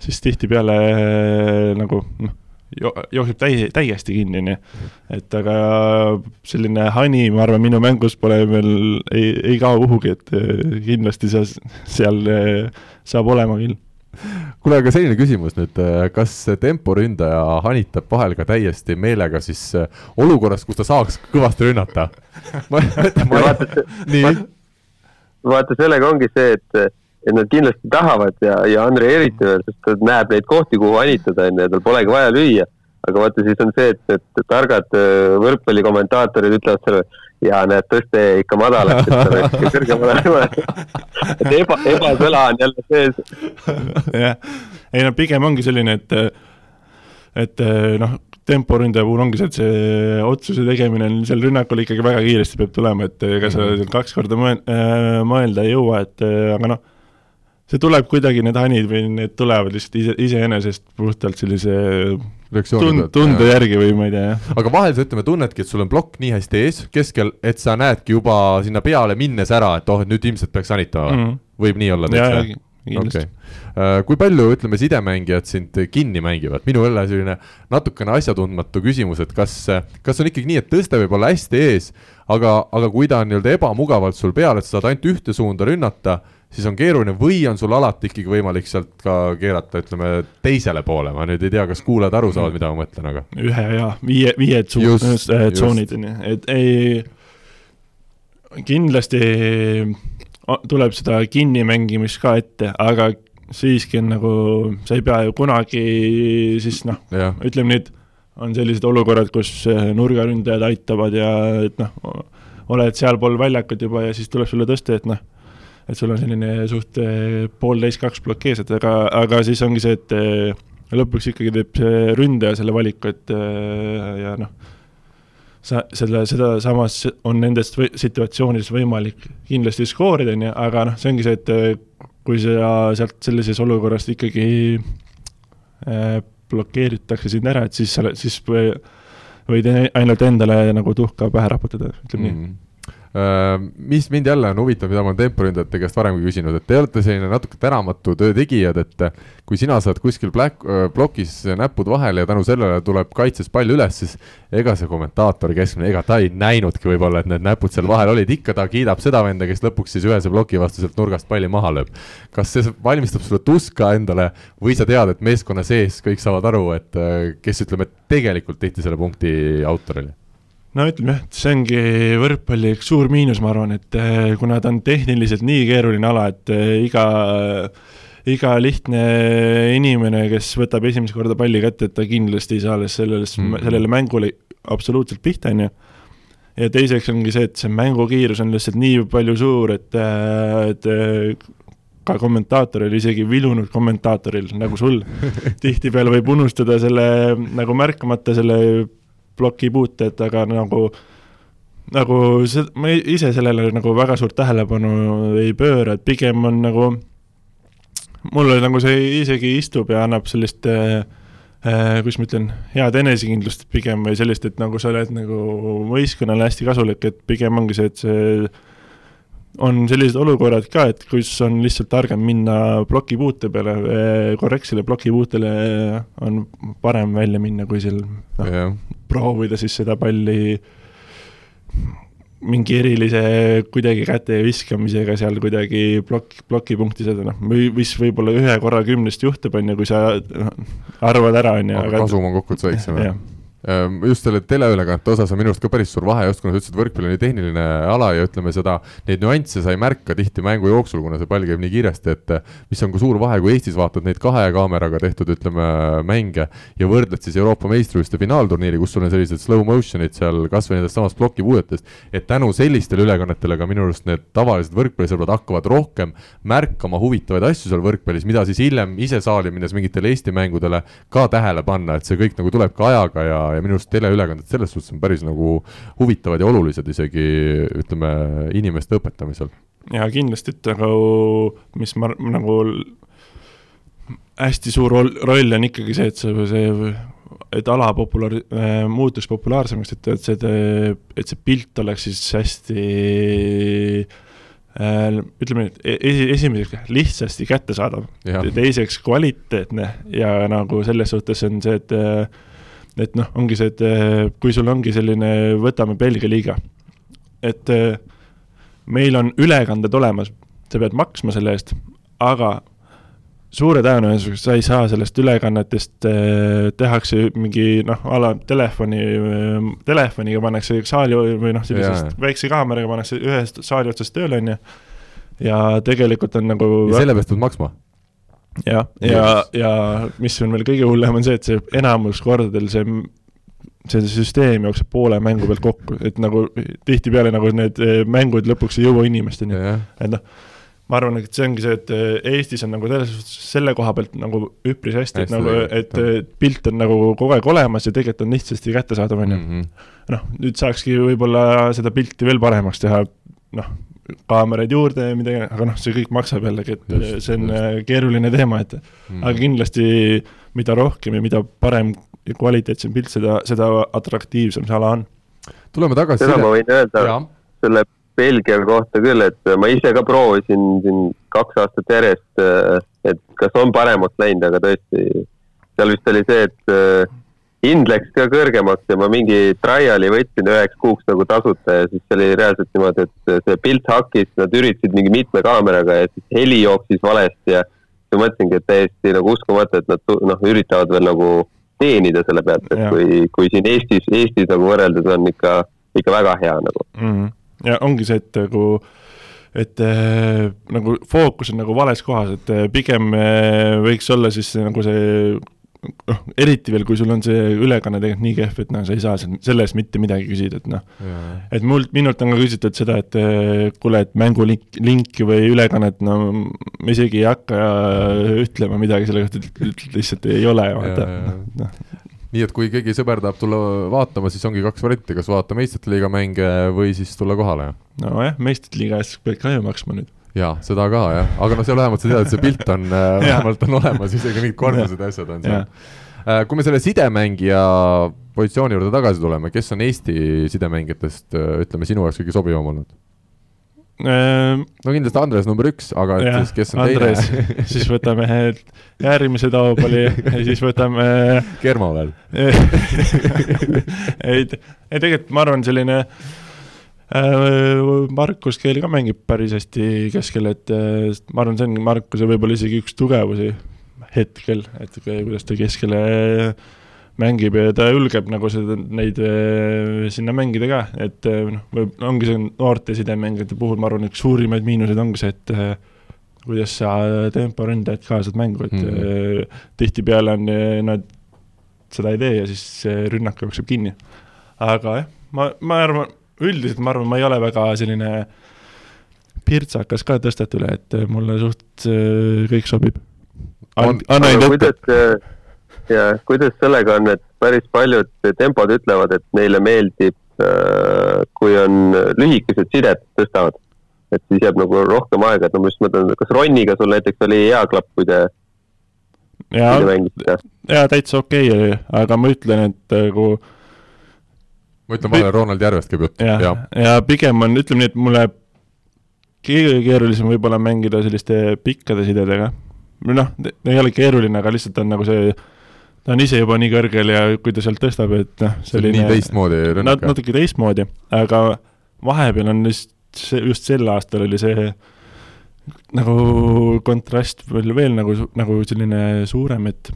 siis tihtipeale nagu noh, jookseb täi-, täiesti kinni, onju. et aga selline hani, ma arvan, minu mängus pole veel, ei, ei kao kuhugi, et kindlasti see seal saab olema küll kuule, aga selline küsimus nüüd, äh, kas temporündaja hanitab vahel ka täiesti meelega siis äh, olukorras, kus ta saaks kõvasti rünnata vaata, sellega ongi see, et, et nad kindlasti tahavad ja, ja Andrei eriti veel, sest ta näeb neid kohti, kuhu hanitada, onju, ja tal polegi vaja lüüa. aga vaata, siis on see, et, et targad äh, võrkpallikommentaatorid ütlevad selle ja näed, tõste ikka madalaks, et ta oleks kõrgemale et eba, ebasõla on jälle sees. jah, ei no pigem ongi selline, et, et noh, temporündaja puhul ongi see, et see otsuse tegemine on seal rünnakul ikkagi väga kiiresti peab tulema, et ega sa kaks korda mõelda ei jõua, et aga noh see tuleb kuidagi, need hanid või need tulevad lihtsalt ise, iseenesest puhtalt sellise tund-, tunde järgi või ma ei tea, jah. aga vahel sa ütleme, tunnedki, et sul on plokk nii hästi ees keskel, et sa näedki juba sinna peale minnes ära, et oh, nüüd ilmselt peaks hanitama mm. -hmm. võib nii olla täitsa? kindlasti okay.. Uh, kui palju, ütleme, sidemängijad sind kinni mängivad, minu jälle selline natukene asjatundmatu küsimus, et kas, kas on ikkagi nii, et tõste võib olla hästi ees, aga, aga kui ta on nii-öelda ebamugavalt sul peal, et sa saad ainult ühte suunda rünnata siis on keeruline või on sul alati ikkagi võimalik sealt ka keerata, ütleme, teisele poole, ma nüüd ei tea, kas kuulajad aru saavad, mida ma mõtlen, aga. ühe ja viie, viie tsoonid on ju, et ei, kindlasti tuleb seda kinnimängimist ka ette, aga siiski on nagu, sa ei pea ju kunagi siis noh, ütleme et on sellised olukorrad, kus nurgaründajad aitavad ja et noh, oled sealpool väljakut juba ja siis tuleb sulle tõste, et noh et sul on selline suht eh, poolteist, kaks plokk ees, et aga, aga siis ongi see, et eh, lõpuks ikkagi teeb see ründaja selle valiku, et eh, ja noh, sa selle, seda samas on nendest või, situatsioonides võimalik kindlasti skoorida, on ju, aga noh, see ongi see, et kui sa sealt sellises olukorras ikkagi blokeeritakse sind ära, et siis sa, siis võid ainult endale nagu tuhka pähe raputada, ütleme mm. nii Äh, mis mind jälle on huvitav, mida ma olen temporündajate käest varemgi küsinud, et te olete selline natuke tänamatu töö tegijad, et kui sina saad kuskil black, plokis näpud vahele ja tänu sellele tuleb kaitses palju üles, siis ega see kommentaatori keskmine, ega ta ei näinudki võib-olla, et need näpud seal vahel olid, ikka ta kiidab seda venda, kes lõpuks siis ühese ploki vastu sealt nurgast palli maha lööb. kas see valmistab sulle tuska endale või sa tead, et meeskonna sees kõik saavad aru, et kes ütleme, tegelikult tehti selle punkti autor oli? No ütleme jah, et see ongi võrkpalli üks suur miinus, ma arvan, et eh, kuna ta on tehniliselt nii keeruline ala, et eh, iga, iga lihtne inimene, kes võtab esimest korda palli kätte, et ta kindlasti ei saa alles selles mm, -hmm. sellele mängule absoluutselt pihta, on ju. ja teiseks ongi see, et see mängukiirus on lihtsalt nii palju suur, et, eh, et ka kommentaatoril, isegi vilunud kommentaatoril nagu sul tihtipeale võib unustada selle nagu märkamata selle ploki puuted, aga nagu nagu see, ma ise sellele nagu väga suurt tähelepanu ei pööra, et pigem on nagu, mulle nagu see isegi istub ja annab sellist äh, kuidas ma ütlen, head enesekindlust pigem või sellist, et nagu sa oled nagu võistkonnale hästi kasulik, et pigem ongi see, et see on sellised olukorrad ka, et kus on lihtsalt targem minna plokipuute peale, eh, korrektsele plokipuutele on parem välja minna, kui seal noh yeah., proovida siis seda palli mingi erilise kuidagi käte viskamisega seal kuidagi plokk, plokipunkti saada, noh, või mis võib-olla ühe korra kümnest juhtub, on ju, kui sa noh, arvad ära, on ju. aga kasum on kokkuvõttes väiksem, jah? Ehm, just selle teleülekannete osas on minu arust ka päris suur vahe, just kuna sa ütlesid, võrkpall on nii tehniline ala ja ütleme seda, neid nüansse sa ei märka tihti mängu jooksul, kuna see pall käib nii kiiresti, et mis on ka suur vahe, kui Eestis vaatad neid kahe kaameraga tehtud, ütleme, mänge ja võrdled siis Euroopa meistrivõistluste finaalturniiri, kus sul on sellised slow motion'id seal kas või nendest samast plokipuudetest, et tänu sellistele ülekannetele ka minu arust need tavalised võrkpallisõbrad hakkavad rohkem märkama huvitavaid asju seal võrkpallis, mida siis hiljem ise saali minnes mingitele Eesti mängudele ka tähele panna, et see kõik nagu tuleb ka ajaga ja ja minu arust teleülekanded selles suhtes on päris nagu huvitavad ja olulised isegi ütleme, inimeste õpetamisel. jaa, kindlasti, et aga mis ma nagu hästi suur roll on ikkagi see, et see, see et ala populaar- äh,, muutuks populaarsemaks, et, et see, et see pilt oleks siis hästi äh, ütleme et esi, esimeseks lihtsasti kättesaadav, teiseks kvaliteetne ja nagu selles suhtes on see, et äh, et noh, ongi see, et eh, kui sul ongi selline, võtame Belgia liiga, et eh, meil on ülekanded olemas, sa pead maksma selle eest, aga suure tõenäosusega sa ei saa sellest ülekannetest eh,, tehakse mingi noh, a la telefoni, telefoniga pannakse saali või noh, sellisest väikse kaameraga pannakse ühest saali otsast tööle, on ju, ja tegelikult on nagu ja selle pealt pead maksma? Jah, ja, ja, ja mis on veel kõige hullem, on see, et see enamus kordadel see see süsteem jookseb poole mängu pealt kokku, et nagu tihtipeale nagu need eh, mängud lõpuks ei jõua inimesteni yeah., et noh, ma arvan, et see ongi see, et eh, Eestis on nagu selles suhtes selle koha pealt nagu üpris hästi, et nagu, et eh, pilt on nagu kogu aeg olemas ja tegelikult on lihtsasti kättesaadav, on ju. Mhm. noh, nüüd saakski võib-olla seda pilti veel paremaks teha, noh, kaameraid juurde ja midagi, aga noh, see kõik maksab jällegi, et just, see on just. Äh, keeruline teema, et mm. aga kindlasti mida rohkem ja mida parem ja kvaliteetsem pilt, seda, seda atraktiivsem see ala on. tuleme tagasi seda selle... ma võin öelda ja. selle Belgia kohta küll, et ma ise ka proovisin siin kaks aastat järjest, äh, et kas on paremaks läinud, aga tõesti, seal vist oli see, et äh, hind läks ka kõrgemaks ja ma mingi trial'i võtsin üheks kuuks nagu tasuta ja siis oli reaalselt niimoodi, et see pilt hakkis, nad üritasid mingi mitme kaameraga ja siis heli jooksis valesti ja ma mõtlesingi, et täiesti nagu uskumatu, et nad noh, üritavad veel nagu teenida selle pealt, et ja. kui, kui siin Eestis, Eestis nagu võrreldes on ikka, ikka väga hea nagu mm. -hmm. ja ongi see, et nagu et äh, nagu fookus on nagu vales kohas, et äh, pigem äh, võiks olla siis nagu see noh, eriti veel, kui sul on see ülekanne tegelikult nii kehv, et noh, sa ei saa selle eest mitte midagi küsida, et noh. et mult, minult on ka küsitud seda, et eh, kuule, et mängulink, linki või ülekannet, no ma isegi ei hakka ütlema midagi selle kohta, et lihtsalt ei ole, vaata, noh. Nii et kui keegi sõber tahab tulla vaatama, siis ongi kaks varianti, kas vaata meistrite liiga mänge või siis tulla kohale. nojah, meistrite liiga eest pead ka ju maksma nüüd jaa, seda ka jah, aga noh, seal vähemalt sa tead, et see pilt on äh, vähemalt on olemas, isegi mingid korrused ja asjad on seal. Äh, kui me selle sidemängija positsiooni juurde tagasi tuleme, kes on Eesti sidemängijatest, äh, ütleme, sinu jaoks kõige sobivam olnud? Ehm, no kindlasti Andres number üks, aga jah, siis kes on Andres. Teine siis võtame järgmise Taupali ja siis võtame Kermo veel. ei, ei tegelikult ma arvan, selline äh, Markus Keel ka mängib päris hästi keskel, et äh, ma arvan, see on Markuse võib-olla isegi üks tugevusi hetkel, et kuidas ta keskele mängib ja ta julgeb nagu seda, neid äh, sinna mängida ka, et äh, noh, võib, ongi see noorte sidemängijate puhul, ma arvan, üks suurimaid miinuseid ongi see, et äh, kuidas sa temporündajad kaasad mängu, et mm -hmm. tihtipeale on, nad seda ei tee ja siis rünnak jookseb kinni. aga jah, ma, ma arvan, üldiselt ma arvan, ma ei ole väga selline pirtsakas ka tõstet üle, et mulle suht kõik sobib. anna enda ette ja kuidas sellega on, et päris paljud tempod ütlevad, et neile meeldib, äh, kui on lühikesed sided tõstavad. et siis jääb nagu rohkem aega, et no ma just mõtlen, kas Roniga sul näiteks oli hea klapp, kui te ja, ja täitsa okei okay oli, aga ma ütlen, et nagu ma ütlen vahele, Ronald Järvest käib jutt. ja, ja., ja pigem on, ütleme nii, et mulle kõige keerulisem võib-olla mängida selliste pikkade sidedega. noh, ei ole keeruline, aga lihtsalt on nagu see ta on ise juba nii kõrgel ja kui ta sealt tõstab, et noh, selline nii teistmoodi rünnak nat,. natuke teistmoodi, aga vahepeal on just, just sel aastal oli see nagu kontrast veel, veel nagu, nagu selline suurem, et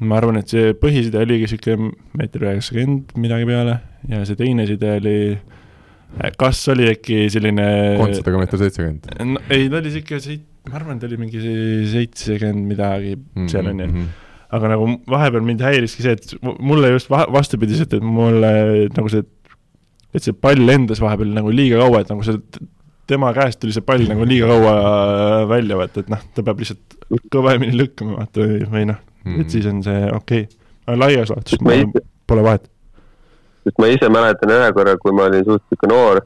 ma arvan, et see põhiside oligi niisugune meeter üheksakümmend midagi peale ja see teine side oli kas oli äkki selline kontsadega meeter seitsekümmend no,? ei, ta oli niisugune seit-, ma arvan, ta oli mingi seitsekümmend midagi mm, -hmm. seal on ju mm -hmm aga nagu vahepeal mind häiriski see, et mulle just vastupidiselt, et mulle nagu see, et see pall lendas vahepeal nagu liiga kaua, et nagu see tema käest tuli see pall nagu liiga kaua välja võtta, et noh, ta peab lihtsalt kõvemini lükkama, vaata, või, või noh mm, -hmm. et siis on see okei okay.. aga laias laastus pole vahet. sest ma ise mäletan ühe korra, kui ma olin suht sihuke noor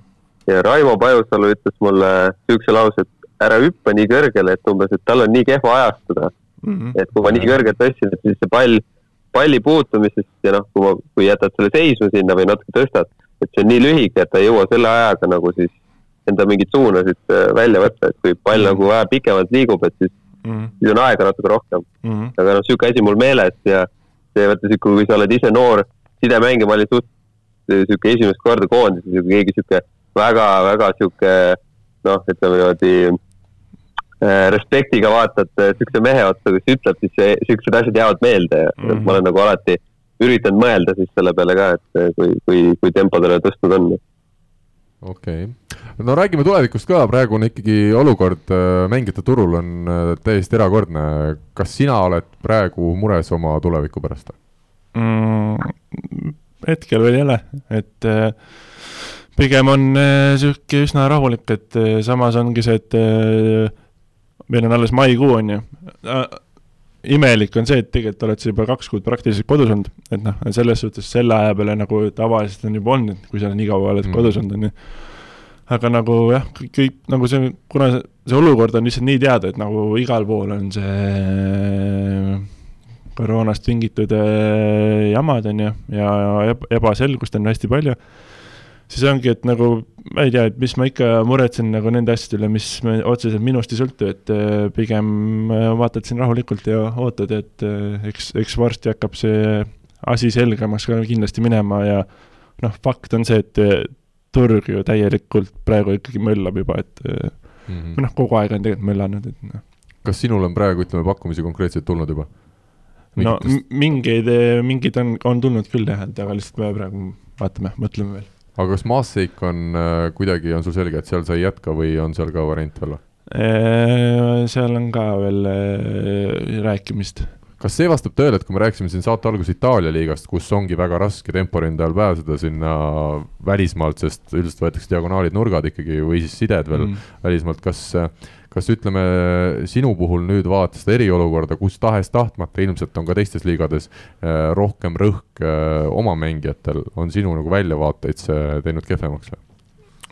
ja Raimo Pajusalu ütles mulle siukse lause, et ära hüppa nii kõrgele, et umbes, et tal on nii kehva ajastada mm. -hmm. et kui ma nii kõrgelt tõstsin, et siis see pall, palli puutumisest ja noh, kui ma, kui jätad selle seisma sinna või natuke tõstad, et see on nii lühike, et ta ei jõua selle ajaga nagu siis enda mingeid suunasid äh, välja võtta, et kui pall mm -hmm. nagu vähe pikemalt liigub, et siis mm, -hmm. siis on aega natuke rohkem mm. -hmm. aga noh, sihuke asi mul meeles ja see vaata sihuke, kui sa oled ise noor sidemängija, ma olin suht sihuke esimest korda koondises ja keegi sihuke väga-väga sihuke noh, ütleme niimoodi Äh, respektiga vaatad äh, siukse mehe otsa, kes ütleb, siis siuksed asjad jäävad meelde ja mm -hmm. ma olen nagu alati üritanud mõelda siis selle peale ka, et äh, kui, kui, kui tempodele tõstnud on. okei okay., no räägime tulevikust ka, praegu on ikkagi olukord mängijate turul on täiesti erakordne. kas sina oled praegu mures oma tuleviku pärast mm,? hetkel veel ei ole, et äh, pigem on niisugune üsna rahulik, et samas ongi see, et meil on alles maikuu, on ju äh,. imelik on see, et tegelikult oled sa juba kaks kuud praktiliselt kodus olnud, et noh, selles suhtes selle aja peale nagu tavaliselt on juba olnud, kui sa nii kaua oled mm. kodus olnud, on ju. Aga nagu jah, kõik nagu see, kuna see, see olukord on lihtsalt nii teada, et nagu igal pool on see koroonast tingitud äh, jamad, on ju, ja ebaselgust on hästi palju siis ongi, et nagu ma ei tea, et mis ma ikka muretsen nagu nende asjade üle, mis otseselt minust ei sõltu, et äh, pigem äh, vaatad siin rahulikult ja ootad, et eks, eks varsti hakkab see asi selgemaks ka kindlasti minema ja noh, fakt on see, et turg ju täielikult praegu ikkagi möllab juba, et mm -hmm. noh, kogu aeg on tegelikult möllanud, et noh. kas sinul on praegu, ütleme, pakkumisi konkreetselt tulnud juba? No mingeid, mingeid on, on tulnud küll jah, et aga lihtsalt me praegu vaatame, mõtleme veel aga kas Maassik on äh, kuidagi, on sul selge, et seal sa ei jätka või on seal ka variant veel? seal on ka veel äh, rääkimist. Kas see vastab tõele, et kui me rääkisime siin saate alguses Itaalia liigast, kus ongi väga raske temporündajal pääseda sinna välismaalt, sest üldiselt võetakse diagonaalid, nurgad ikkagi või siis sided veel mm. välismaalt, kas kas ütleme, sinu puhul nüüd vaadates seda eriolukorda, kus tahes-tahtmata ilmselt on ka teistes liigades äh, rohkem rõhk äh, oma mängijatel, on sinu nagu väljavaateid see teinud kehvemaks või?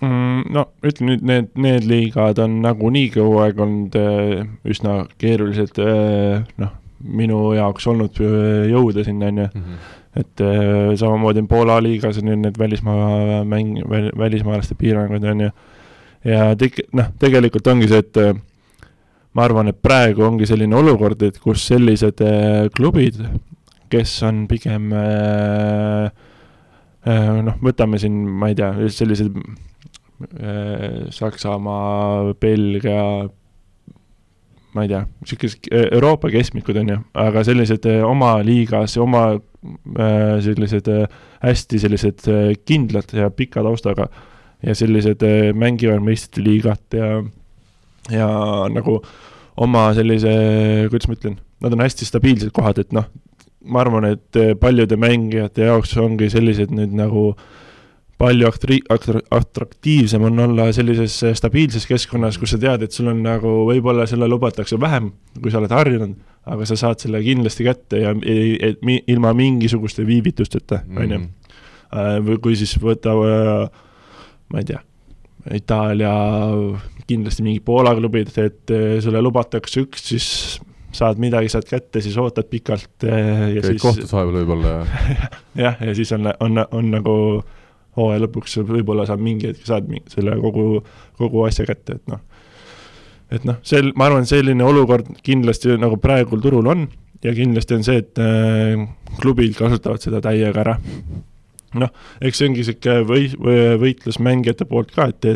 Mm, no ütleme nüüd, need, need liigad on nagunii kogu aeg olnud äh, üsna keerulised, noh, minu jaoks olnud jõuda sinna, on ju. Mhm. et samamoodi on Poola liigas on ju need välismaa mäng, välismaalaste piirangud, on ju ja tek-, noh, tegelikult ongi see, et äh, ma arvan, et praegu ongi selline olukord, et kus sellised äh, klubid, kes on pigem äh, äh, noh, võtame siin, ma ei tea, sellised äh, Saksamaa, Belgia, ma ei tea, niisugused Euroopa keskmikud, on ju, aga sellised äh, oma liigas, oma äh, sellised äh, hästi sellised äh, kindlad ja pika taustaga ja sellised äh, mängivad meistrite liigat ja ja nagu oma sellise, kuidas ma ütlen, nad on hästi stabiilsed kohad, et noh, ma arvan, et paljude mängijate jaoks ongi sellised nüüd nagu palju aktri-, atraktiivsem on olla sellises stabiilses keskkonnas, kus sa tead, et sul on nagu, võib-olla sulle lubatakse vähem, kui sa oled harjunud, aga sa saad selle kindlasti kätte ja ei, et mi-, ilma mingisuguste viivitusteta, on ju. Äh, või kui siis võta, ma ei tea, Itaalia kindlasti mingi Poola klubid, et eh, sulle lubatakse üks, siis saad midagi sealt kätte, siis ootad pikalt eh, ja käid siis kohtus vahepeal võib-olla ja jah, ja siis on, on, on nagu hooaja lõpuks võib-olla saad mingi hetk, saad selle kogu, kogu asja kätte, et noh, et noh, sel-, ma arvan, selline olukord kindlasti nagu praegul turul on ja kindlasti on see, et äh, klubid kasutavad seda täiega ära. noh, eks see ongi niisugune või-, või-, võitlus mängijate poolt ka, et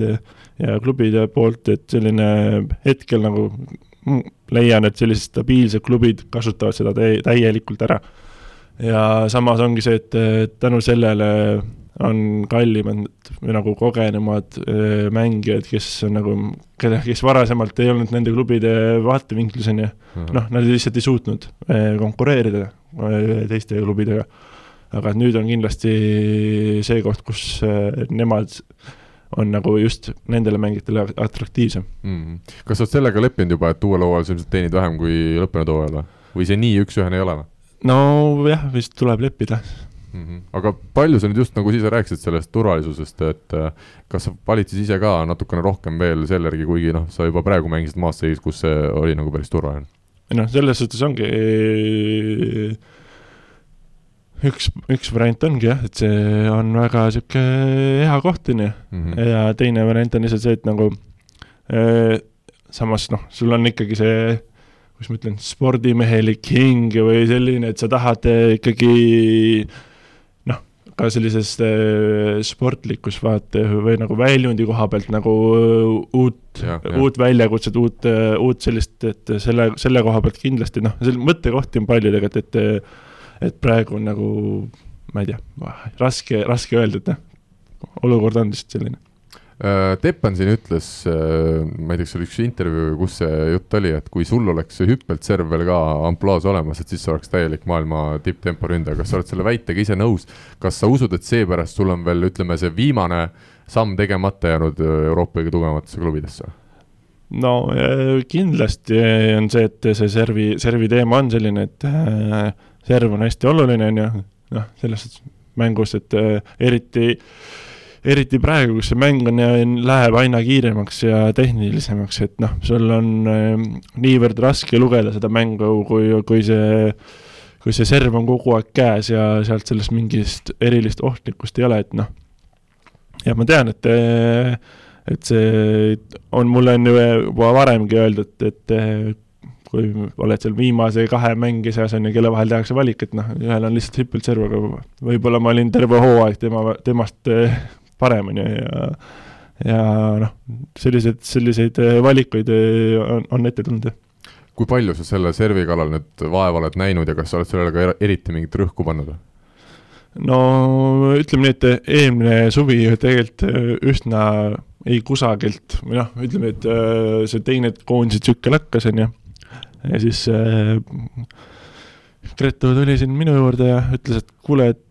ja klubide poolt, et selline hetkel nagu leian, et sellised stabiilsed klubid kasutavad seda täi-, täielikult ära. ja samas ongi see, et eh, tänu sellele on kallimad või nagu kogenumad eh, mängijad, kes on nagu, kelle, kes varasemalt ei olnud nende klubide vaatevinklis, on ju, noh, nad lihtsalt ei suutnud eh, konkureerida eh, teiste klubidega. aga et nüüd on kindlasti see koht, kus nemad on nagu just nendele mängijatele atraktiivsem. mm. kas sa oled sellega leppinud juba, et uuel hooajal sa ilmselt teenid vähem kui lõppenud hooajal või? või see nii üks-ühene ei ole või nojah, vist tuleb leppida. Mm? -hmm. aga palju sa nüüd just nagu siis rääkisid sellest turvalisusest, et äh, kas sa valid siis ise ka natukene rohkem veel selle järgi, kuigi noh, sa juba praegu mängisid Maastrichtis, kus see oli nagu päris turvaline? noh, selles suhtes ongi üks, üks variant ongi jah, et see on väga sihuke hea koht, on ju. Mhm. ja teine variant on lihtsalt see, et nagu äh, samas noh, sul on ikkagi see, kuidas ma ütlen, spordimehelik hing või selline, et sa tahad äh, ikkagi noh, ka sellisest äh, sportlikus vaate või nagu väljundi koha pealt nagu äh, uut, uut väljakutset, uut, uut sellist, et selle, selle koha pealt kindlasti noh, seal mõttekohti on palju tegelikult, et et praegu on nagu, ma ei tea, raske, raske öelda, et noh, olukord on lihtsalt selline. Teppan siin ütles, ma ei tea, kas see oli üks intervjuu, kus see jutt oli, et kui sul oleks see hüppelt serv veel ka ampluaas olemas, et siis oleks täielik maailma tipptempo ründaja, kas sa oled selle väitega ise nõus? kas sa usud, et seepärast sul on veel, ütleme, see viimane samm tegemata jäänud Euroopa kõige tugevamatesse klubidesse? no kindlasti on see, et see servi, servi teema on selline, et äh, serv on hästi oluline, on ju, noh, selles suhtes mängus, et äh, eriti, praegu, kus see mäng on ja läheb aina kiiremaks ja tehnilisemaks, et noh, sul on äh, niivõrd raske lugeda seda mängu, kui, kui see kui see serv on kogu aeg käes ja sealt sellest mingist erilist ohtlikkust ei ole, et noh, ja ma tean, et et see on, mulle on juba varemgi öeldud, et kui oled seal viimase kahe mängija seas, on ju, kelle vahel tehakse valik, et noh, ühel on lihtsalt hüppelt serv, aga võib-olla ma olin terve hooaeg tema, temast parem, on ju, ja ja noh, selliseid, selliseid valikuid on, on ette tulnud, jah. kui palju sa selle servi kallal nüüd vaeva oled näinud ja kas sa oled sellele ka eriti mingit rõhku pannud no ütleme nii, et eelmine suvi tegelikult üsna ei kusagilt või noh, ütleme, et see teine koondise tsükkel hakkas, on ju ja siis äh, Gretu tuli siin minu juurde ja ütles, et kuule, et,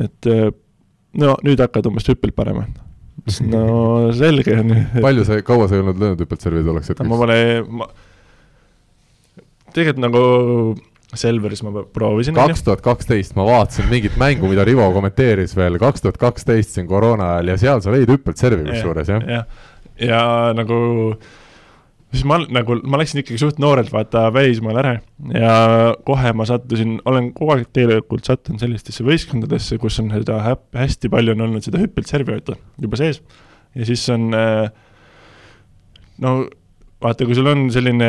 et äh, no nüüd hakkad umbes hüppelt panema. no selge on ju. palju sa, kaua sa ei olnud löönud hüppelt servi tolleks hetkeks? ma pole, ma tegelikult nagu Selveris ma proovisin. kaks tuhat kaksteist, ma vaatasin mingit mängu, mida Rivo kommenteeris veel, kaks tuhat kaksteist siin koroona ajal ja seal sa lõid hüppelt servi kusjuures, jah? jah, ja nagu siis ma nagu, ma läksin ikkagi suht noorelt vaata välismaale ära ja kohe ma sattusin, olen kogu aeg tegelikult sattunud sellistesse võistkondadesse, kus on seda hästi palju on olnud seda hüppeltservi vaata juba sees. ja siis on äh, no vaata, kui sul on selline,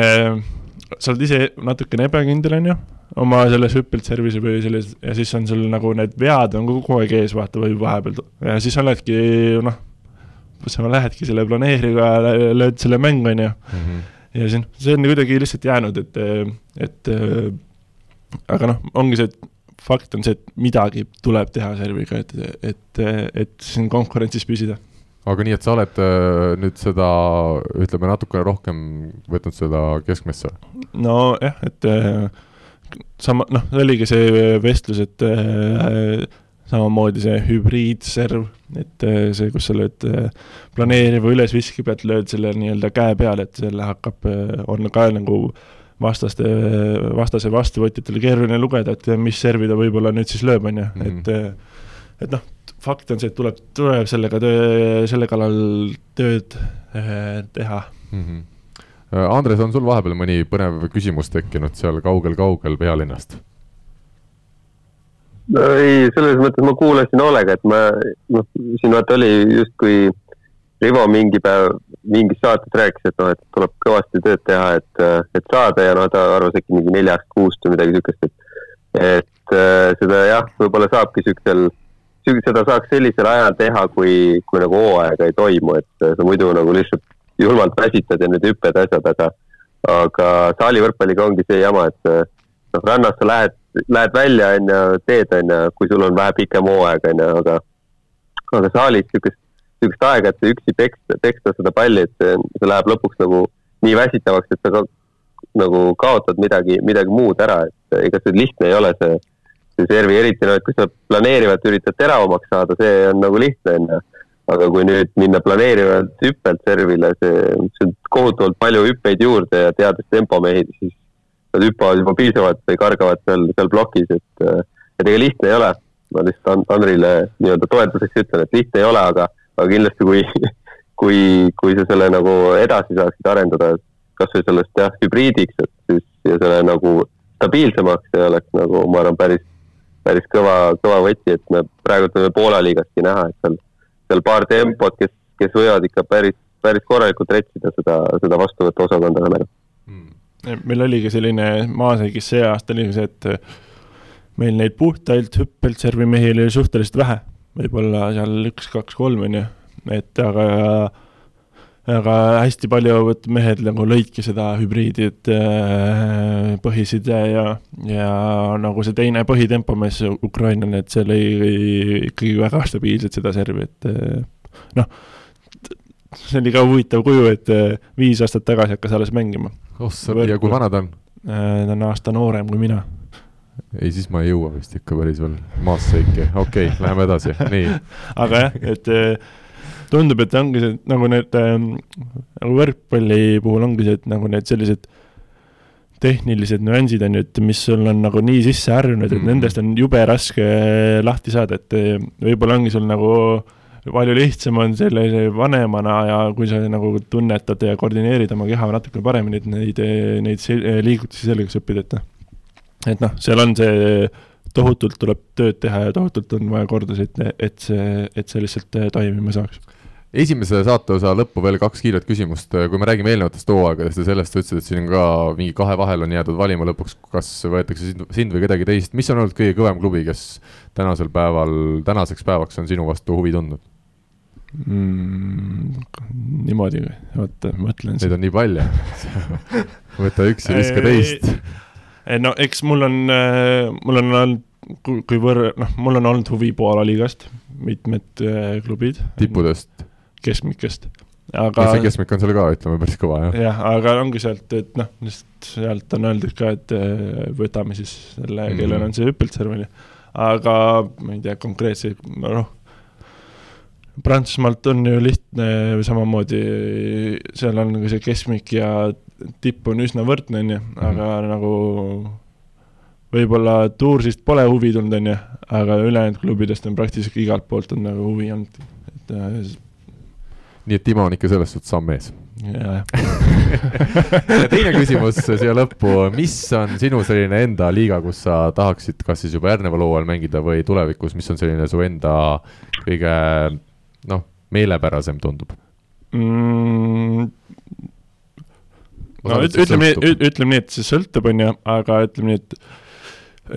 sa oled ise natukene ebakindel, on ju, oma selles hüppelt service'i või selles ja siis on sul nagu need vead on kogu aeg ees, vaata, või vahepeal ja siis oledki noh, sa lähedki selle planeeriga, lööd selle mängu, on ju. Mhm. ja siis see on kuidagi lihtsalt jäänud, et, et aga noh, ongi see, et fakt on see, et midagi tuleb teha serviga, et, et, et siin konkurentsis püsida aga nii, et sa oled äh, nüüd seda, ütleme natukene rohkem võtnud seda keskmesse? nojah, et äh, sama, noh, oligi see vestlus, et äh, samamoodi see hübriidserv, et see, kus sa lööd planeeriva ülesviski pealt, lööd selle nii-öelda käe peale, et selle hakkab, on ka nagu vastaste, vastase vastuvõtjatele keeruline lugeda, et mis servi ta võib-olla nüüd siis lööb, on ju, mhm. et et noh, fakt on see, et tuleb, tuleb sellega töö, selle kallal tööd äh, teha mm. -hmm. Andres, on sul vahepeal mõni põnev küsimus tekkinud seal kaugel-kaugel pealinnast? No ei, selles mõttes ma kuulasin hoolega, et ma, noh, siin vaata oli justkui Rivo mingi päev mingis saates rääkis, et noh, et tuleb kõvasti tööd teha, et, et saada ja noh, ta arvas äkki mingi neljast kuust või midagi siukest, et et äh, seda jah, võib-olla saabki siuksel seda saaks sellisel ajal teha, kui, kui nagu hooaega ei toimu, et sa muidu nagu lihtsalt julmalt väsitad ja need hüpped, asjad, aga, aga saalivõrkpalliga ongi see jama, et noh, rannas sa lähed, lähed välja, on ju, teed, on ju, kui sul on vähe pikem hooaeg, on ju, aga, aga saalis niisugust, niisugust aega, et üksi peksta, peksta seda palli, et see, see läheb lõpuks nagu nii väsitavaks, et sa ka, nagu kaotad midagi, midagi muud ära, et ega see lihtne ei ole, see servi, eriti no, et kui sa planeerivalt üritad teravamaks saada, see on nagu lihtne, on ju. aga kui nüüd minna planeerivalt hüppelt servile, see, see on kohutavalt palju hüppeid juurde ja teades tempomehi, siis nad hüppavad juba piisavalt või kargavad seal, seal plokis, et, et ega lihtne ei ole. ma lihtsalt Andrile nii-öelda toetuseks ütlen, et lihtne ei ole, aga, aga kindlasti kui, kui, kui sa selle nagu edasi saaksid arendada, kasvõi sellest jah, hübriidiks, et siis ja selle nagu stabiilsemaks, see oleks nagu, ma arvan, päris päris kõva, kõva võti, et me praegu võime Poola liigastki näha, et seal, seal paar tempot, kes, kes võivad ikka päris, päris korralikult retsida seda, seda vastuvõtu osakonda õnnega hmm.. Meil oligi selline maaseigis see aasta oli see, et meil neid puhtalt hüppelt servimehi oli suhteliselt vähe, võib-olla seal üks, kaks, kolm on ju, et aga aga hästi palju mehed nagu lõidki seda hübriidi, et äh, põhiside ja, ja nagu see teine põhitempomees ukrainlane, et see lõi ikkagi väga stabiilselt seda servi, et äh, noh, see oli ka huvitav kuju, et äh, viis aastat tagasi hakkas alles mängima. ossa, ja kui vana ta on? ta on aasta noorem kui mina ei, siis ma ei jõua vist ikka päris veel maasse ikka, okei okay,, läheme edasi, nii. aga jah, et tundub, et ongi see nagu need ähm, nagu võrkpalli puhul ongi see, et nagu need sellised tehnilised nüansid on ju, et mis sul on nagu nii sisse harjunud, et mm -hmm. nendest on jube raske lahti saada, et äh, võib-olla ongi sul nagu palju lihtsam on sellise vanemana ja kui sa nagu tunnetad ja koordineerid oma keha natuke paremini, et neid, neid liigutusi selgeks õppida, et noh, et noh, seal on see tohutult tuleb tööd teha ja tohutult on vaja kordasid, et see, et see lihtsalt äh, toimima saaks. Esimese saateosa lõppu veel kaks kiiret küsimust, kui me räägime eelnevatest hooaegadest ja sellest, sa ütlesid, et siin ka mingi kahe vahel on jäädud valima lõpuks, kas võetakse sind, sind või kedagi teist, mis on olnud kõige kõvem klubi, kes tänasel päeval, tänaseks päevaks on sinu vastu huvi tundnud mm,? niimoodi, oota, mõtlen. Neid on nii palju võta üks ja viska teist. no eks mul on, äh, mul on olnud kui võr-, noh, mul on olnud huvi Poola liigast, mitmed äh, klubid. tippudest? keskmikest. aga. see keskmik on seal ka, ütleme, päris kõva, jah. jah, aga ongi sealt, et noh, lihtsalt sealt on öeldud ka, et äh, võtame siis selle mm, -hmm. kellel on see hüppeltserv, on ju. aga ma ei tea, konkreetselt, noh, Prantsusmaalt on ju lihtne samamoodi, seal on nagu see keskmik ja tipp on üsna võrdne, on ju, mhm. aga nagu võib-olla Toursist pole huvi tulnud, on ju, aga ülejäänud klubidest on praktiliselt igalt poolt on nagu huvi olnud, et äh, nii et Timo on ikka selles suhtes samm ees. ja teine küsimus siia lõppu, mis on sinu selline enda liiga, kus sa tahaksid kas siis juba järgneval hooajal mängida või tulevikus, mis on selline su enda kõige noh, meelepärasem tundub. Mm,? no üt, ütleme nii, ütleme nii, et see sõltub, on ju, aga ütleme nii, et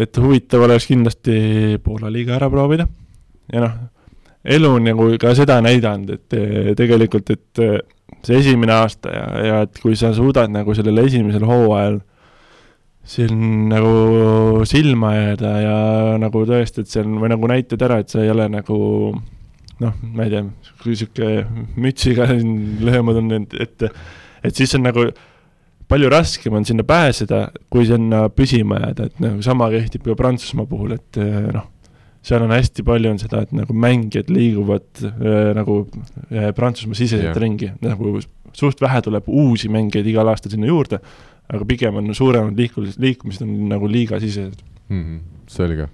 et huvitav oleks kindlasti Poola liiga ära proovida. Ja noh, elu on nagu ka seda näidanud, et eh, tegelikult, et eh, see esimene aasta ja, ja et kui sa suudad nagu sellel esimesel hooajal siin nagu silma jääda ja nagu see on, või nagu näitad ära, et sa ei ole nagu noh, ma ei tea, kui niisugune mütsiga siin lööma tunnen, et, et, siis on nagu palju raskem on sinna pääseda, kui sinna püsima jääda, et nagu sama kehtib ka Prantsusmaa puhul, et eh, noh, seal on hästi palju on seda, et nagu mängijad liiguvad äh, nagu äh, Prantsusmaa siseselt yeah. ringi, nagu suht vähe tuleb uusi mängijaid igal aastal sinna juurde, aga pigem on suuremad liikumised, liikumised on nagu liigasisesed mm. -hmm, selge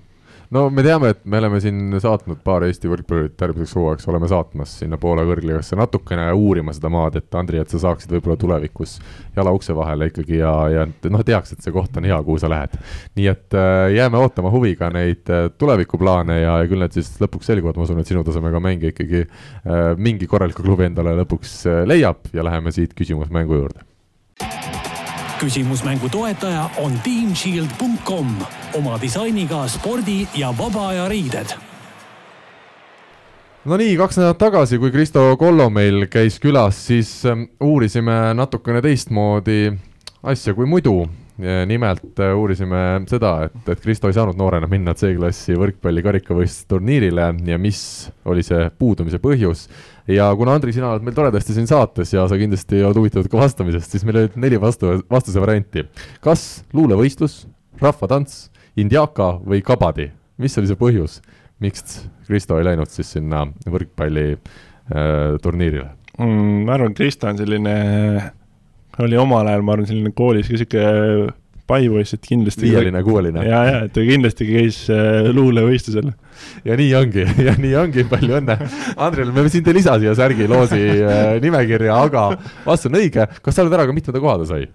no me teame, et me oleme siin saatnud paar Eesti võrkpallurit järgmiseks hooajaks, oleme saatmas sinna Poola kõrgligasse natukene uurima seda maad, et Andri, et sa saaksid võib-olla tulevikus jala ukse vahele ikkagi ja, ja noh, teaks, et see koht on hea, kuhu sa lähed. nii et äh, jääme ootama huviga neid äh, tulevikuplaane ja, ja küll need siis lõpuks selguvad, ma usun, et sinu tasemega mängija ikkagi äh, mingi korraliku klubi endale lõpuks äh, leiab ja läheme siit küsimusmängu juurde küsimusmängu toetaja on teamshield.com oma disainiga spordi ja vaba aja riided. no nii, kaks nädalat tagasi, kui Kristo Kollo meil käis külas, siis ähm, uurisime natukene teistmoodi asja kui mudu nimelt äh, uurisime seda, et, et Kristo ei saanud noorena minna C-klassi võrkpalli karikavõistlusturniirile ja mis oli see puudumise põhjus ja kuna Andri, sina oled meil toredasti siin saates ja sa kindlasti oled huvitatud ka vastamisest, siis meil olid neli vastu, vastuse varianti. kas luulevõistlus, rahvatants, indiaka või kabadi, mis oli see põhjus, miks Kristo ei läinud siis sinna võrkpalliturniirile äh, mm,? ma arvan, Kristo on selline, oli omal ajal, ma arvan, selline koolis ka sihuke paipoiss, et kindlasti viieline, kuueline. ja, ja, et ta kindlasti käis äh, luulevõistlusel. ja nii ongi, ja nii ongi, palju õnne. Andrel, me siin ei lisa siia särgi loosi äh, nimekirja, aga vastus on õige. kas sa oled ära ka mitmenda koha ta sai?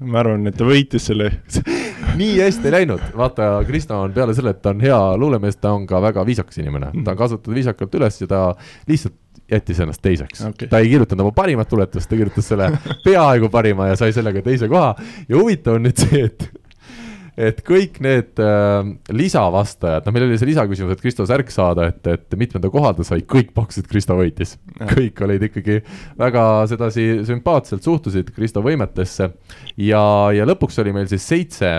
Ma arvan, et ta võitis selle. Nii hästi läinud, vaata, Krista on peale selle, et ta on hea luulemees, ta on ka väga viisakas inimene, ta on kasvatatud viisakalt üles ja ta lihtsalt jättis ennast teiseks. Okay.. ta ei kirjutanud oma parimat tuletust, ta kirjutas selle peaaegu parima ja sai sellega teise koha. Ja huvitav on nüüd see, et et kõik need äh, lisavastajad, noh, meil oli see lisaküsimus, et Kristo särk saada, et, et mitmenda koha ta sai, kõik pakkusid, Kristo võitis. kõik olid ikkagi väga sedasi sümpaatselt suhtusid Kristo võimetesse. Ja, ja lõpuks oli meil siis seitse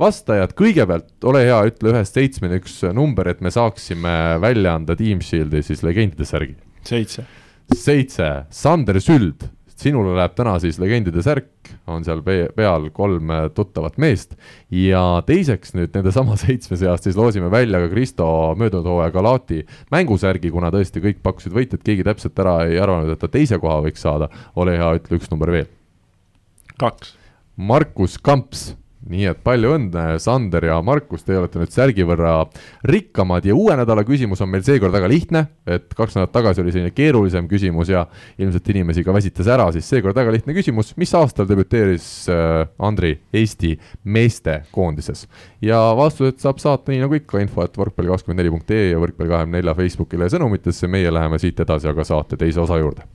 vastajad, kõigepealt ole hea, ütle ühest seitsmeni üks number, et me saaksime välja anda Team Shieldi siis legendide särgi. Seitse. seitse, Sander Süld, sinule läheb täna siis legendide särk, on seal peal kolm tuttavat meest ja teiseks nüüd nende sama seitsme seast siis loosime välja ka Kristo möödunud hooaja Galati mängusärgi, kuna tõesti kõik pakkusid võitu, et keegi täpselt ära ei arvanud, et ta teise koha võiks saada. ole hea, ütle üks number veel. kaks. Markus Kamps nii et palju õnne, Sander ja Markus, te olete nüüd särgi võrra rikkamad. Ja uue nädala küsimus on meil seekord väga lihtne, et kaks nädalat tagasi oli selline keerulisem küsimus ja ilmselt inimesi ka väsitas ära, siis seekord väga lihtne küsimus, mis aastal debüteeris äh, Andri Eesti meestekoondises? ja vastused saab saata nii nagu ikka, info et võrkpalli24.ee ja võrkpalli24 Facebookile ja sõnumitesse, meie läheme siit edasi aga saate teise osa juurde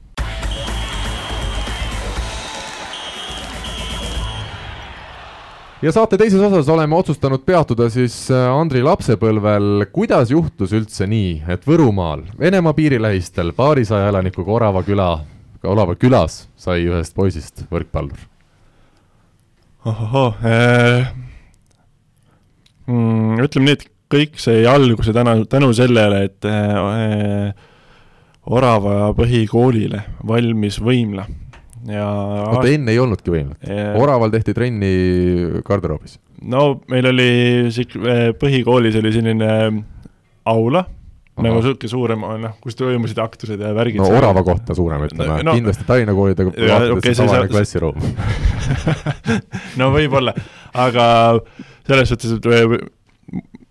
ja saate teises osas oleme otsustanud peatuda siis äh, Andri lapsepõlvel, kuidas juhtus üldse nii, et Võrumaal, Venemaa piiri lähistel, paarisaja elanikuga Orava küla, Orava külas sai ühest poisist võrkpallur? ohohoo äh,, mm, ütleme nii, et kõik sai alguse tänu, tänu sellele, et äh, Orava põhikoolile valmis võimla ja oota, enne ei olnudki võimlat ja...? Oraval tehti trenni garderoobis? no meil oli eh, põhikoolis oli selline aula, nagu sihuke suurem, noh, kus toimusid aktused ja värgid. no Orava kohta suurem, ütleme no,, kindlasti Tallinna koolidega okay, tavaline klassiruum no võib-olla, aga selles suhtes, et eh,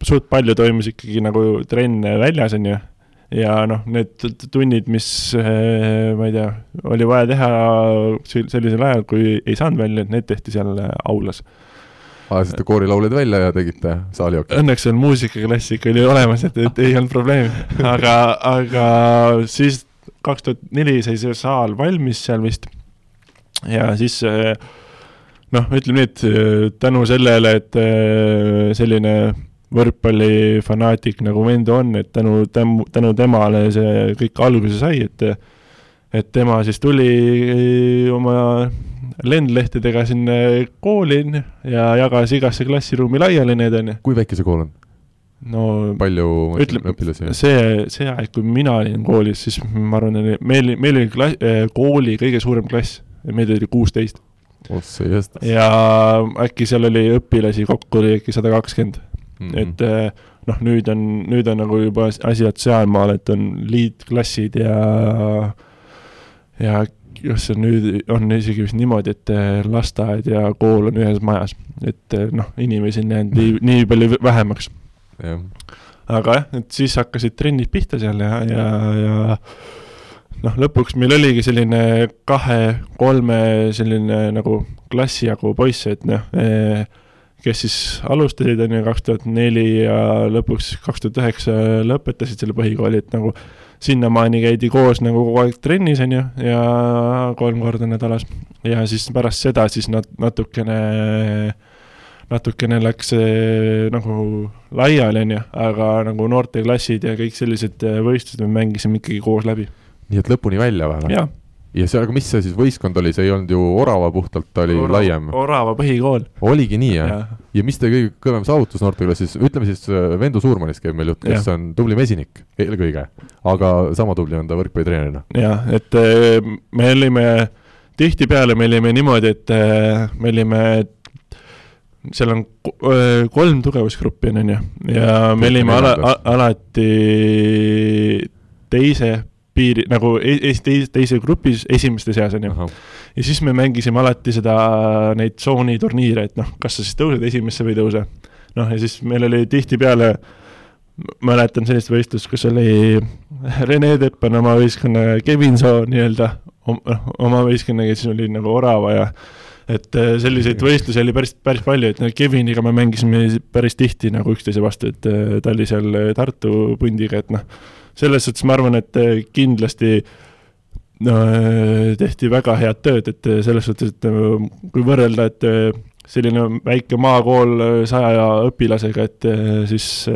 suht palju toimus ikkagi nagu trenne väljas, on ju ja noh, need tunnid, mis eh, ma ei tea, oli vaja teha sellisel ajal, kui ei saanud välja, et need tehti seal eh, aulas. ajasite koorilaulud välja ja tegite saalioki? Õnneks seal muusikaklass ikka oli olemas, et, et ei olnud probleemi, aga, aga siis kaks tuhat neli sai see saal valmis seal vist ja siis äh, noh, ütleme nii, et tänu sellele, et selline võrkpallifanaatik nagu vend on, et tänu, tänu temale see kõik alguse sai, et et tema siis tuli oma lendlehtedega sinna kooli ja jagas igasse klassiruumi laiali need, on ju. kui väike see kool on? no palju ütleme, see, see aeg, kui mina olin koolis, siis ma arvan, meil, meil oli klass, kooli kõige suurem klass, meid oli kuusteist. ja äkki seal oli õpilasi kokku oli äkki sada kakskümmend mm. -hmm. et eh, noh, nüüd on, nüüd on nagu juba asjad sealmaal, et on liitklassid ja, ja just see nüüd on isegi vist niimoodi, et eh, lasteaed ja kool on ühes majas, et eh, noh, inimesi on jäänud nii, nii palju vähemaks. aga jah, et siis hakkasid trennid pihta seal ja, ja, ja noh, lõpuks meil oligi selline kahe-kolme selline nagu klassi jagu poisse, et noh eh, kes siis alustasid, on ju, kaks tuhat neli ja lõpuks kaks tuhat üheksa lõpetasid selle põhikooli, et nagu sinnamaani käidi koos nagu kogu aeg trennis, on ju, ja kolm korda nädalas. ja siis pärast seda siis nat-, natukene, natukene läks nagu laiali, on ju, aga nagu noorteklassid ja kõik sellised võistlused me mängisime ikkagi koos läbi. nii et lõpuni välja või? jah ja see, aga mis see siis võistkond oli, see ei olnud ju Orava puhtalt, ta oli Orava, laiem? Orava põhikool. oligi nii, jah ja.? ja mis teie kõige kõvem saavutus noorteklassis, ütleme siis äh, Vendu Suurmanist käib meil jutt, kes ja. on tubli mesinik eelkõige, aga sama tubli on ta võrkpallitreenerina. jah, et äh, me olime, tihtipeale me olime niimoodi, et äh, me olime seal on kolm tugevusgruppi, on ju, ja me olime ala, alati teise piiri, nagu Eesti teise, teise grupis esimeste seas, on ju. ja siis me mängisime alati seda, neid tsooniturniire, et noh, kas sa siis tõused esimesse või ei tõuse. noh, ja siis meil oli tihtipeale, mäletan sellist võistlust, kus oli Rene Teppan oma võistkonna, Kevin Soo nii-öelda noh, oma võistkonnaga, siis oli nagu Orava ja et äh, selliseid võistlusi oli päris, päris palju, et Keviniga me mängisime päris tihti nagu üksteise vastu, et äh, ta oli seal Tartu pundiga, et noh selles suhtes ma arvan, et eh, kindlasti no eh, tehti väga head tööd, et eh, selles suhtes, et kui võrrelda, et selline väike maakool saja õpilasega, et siis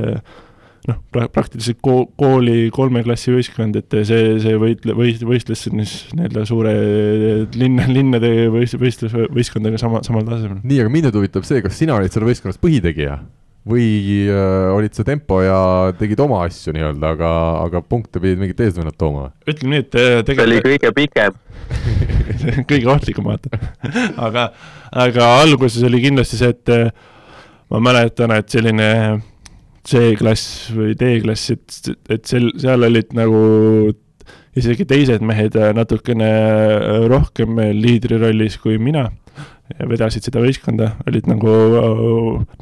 noh, praktiliselt ko-, kooli kolme klassi võistkond, et see, see võitle-, võist-, võistles siis nii-öelda suure linna, linnade võist-, võistlus, võistkondadega sama, samal tasemel. nii, aga mind nüüd huvitab see, kas sina olid seal võistkonnas põhitegija? Või äh, olid sa tempo ja tegid oma asju nii-öelda, aga, aga punkte pidid mingid eesvennad tooma? ütleme nii, et tegelikult see oli kõige pikem. Kõige ohtlikum, vaata. Aga, aga alguses oli kindlasti see, et äh, ma mäletan, et selline C-klass või D-klass, et, et sel, seal olid nagu isegi teised mehed natukene rohkem liidri rollis kui mina vedasid seda võistkonda, olid nagu,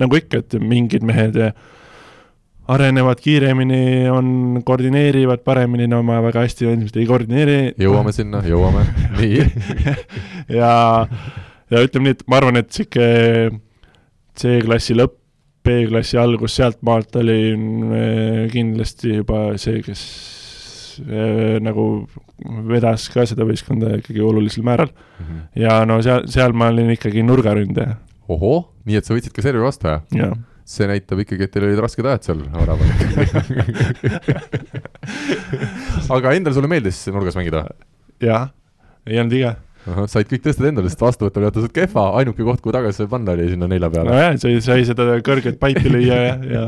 nagu ikka, et mingid mehed arenevad kiiremini, on, koordineerivad paremini, no ma väga hästi ilmselt ei koordineeri. jõuame sinna, jõuame, nii ja, ja ütleme nii, et ma arvan, et sihuke C-klassi lõpp, B-klassi algus sealtmaalt oli äh, kindlasti juba see, kes äh, nagu vedas ka seda võistkonda ikkagi olulisel määral mm. -hmm. ja no seal, seal ma olin ikkagi nurgaründaja. ohoh, nii et sa võtsid ka servi vastu, jah? see näitab ikkagi, et teil olid rasked ajad seal Araval aga endale sulle meeldis nurgas mängida? jah, ei olnud viga said kõik tõsted endale, sest vastuvõtul jätta suht kehva, ainuke koht, kuhu tagasi sai panna, oli sinna nelja peale. nojah, sai, sai seda kõrget paipi lüüa ja, ja,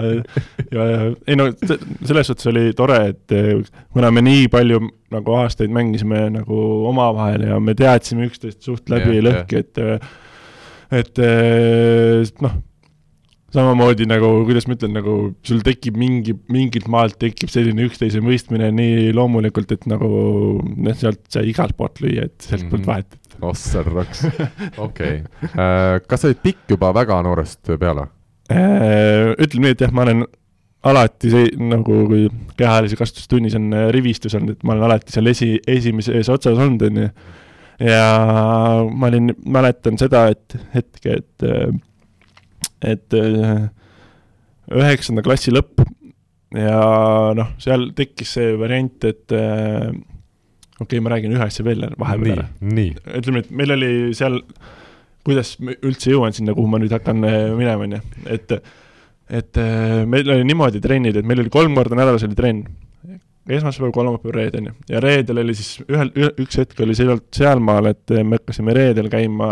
ja, ja ei no selles suhtes oli tore, et kuna me nii palju nagu aastaid mängisime nagu omavahel ja me teadsime üksteist suht läbi ja, lõhki, et et noh samamoodi nagu, kuidas ma ütlen, nagu sul tekib mingi, mingilt maalt tekib selline üksteise mõistmine nii loomulikult, et nagu noh, sealt sai igalt poolt lüüa, et sealt polnud mm -hmm. vahet. ossa raks, okei. Äh, kas sa olid pikk juba väga noorest peale? Äh, ütleme nii, et jah, ma olen alati see nagu, kui kehalise kasvatustunnis on äh, rivistus olnud, et ma olen alati seal esi, esimeses otsas olnud, on ju. ja ma olin, mäletan seda, et hetke, et et äh, üheksanda klassi lõpp ja noh, seal tekkis see variant, et äh, okei okay,, ma räägin ühe asja veel vahepeal ära. ütleme, et meil oli seal kuidas ma üldse jõuan sinna, kuhu ma nüüd hakkan äh, minema, on ju, et et meil oli niimoodi trennid, et meil oli kolm korda nädalas oli trenn. Esmaspäev, kolmapäev, reede, on ju, ja reedel oli siis ühel, üks hetk oli sealt sealmaal, et me hakkasime reedel käima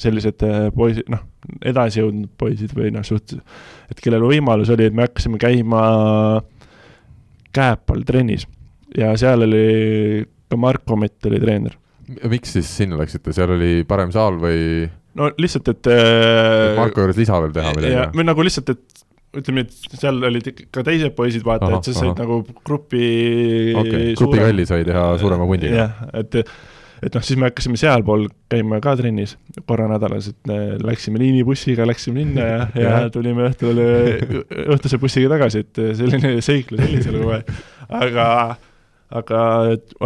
sellised poisid, noh, edasi jõudnud poisid või noh, suht-, et kellel võimalus oli, et me hakkasime käima Kääpal trennis ja seal oli ka Marko Mett oli treener. miks siis sinna läksite, seal oli parem saal või? no lihtsalt, et äh, Marko juures lisa veel teha midagi? või nagu lihtsalt, et ütleme, et seal olid ka teised poisid, vaata, et sa said nagu grupi okay. grupi kalli sai teha suurema pundiga. jah, et et noh, siis me hakkasime sealpool käima ka trennis korra nädalas, et läksime liinibussiga, läksime linna ja, ja tulime õhtul õhtuse bussiga tagasi, et selline seiklus oli seal kogu aeg. aga, aga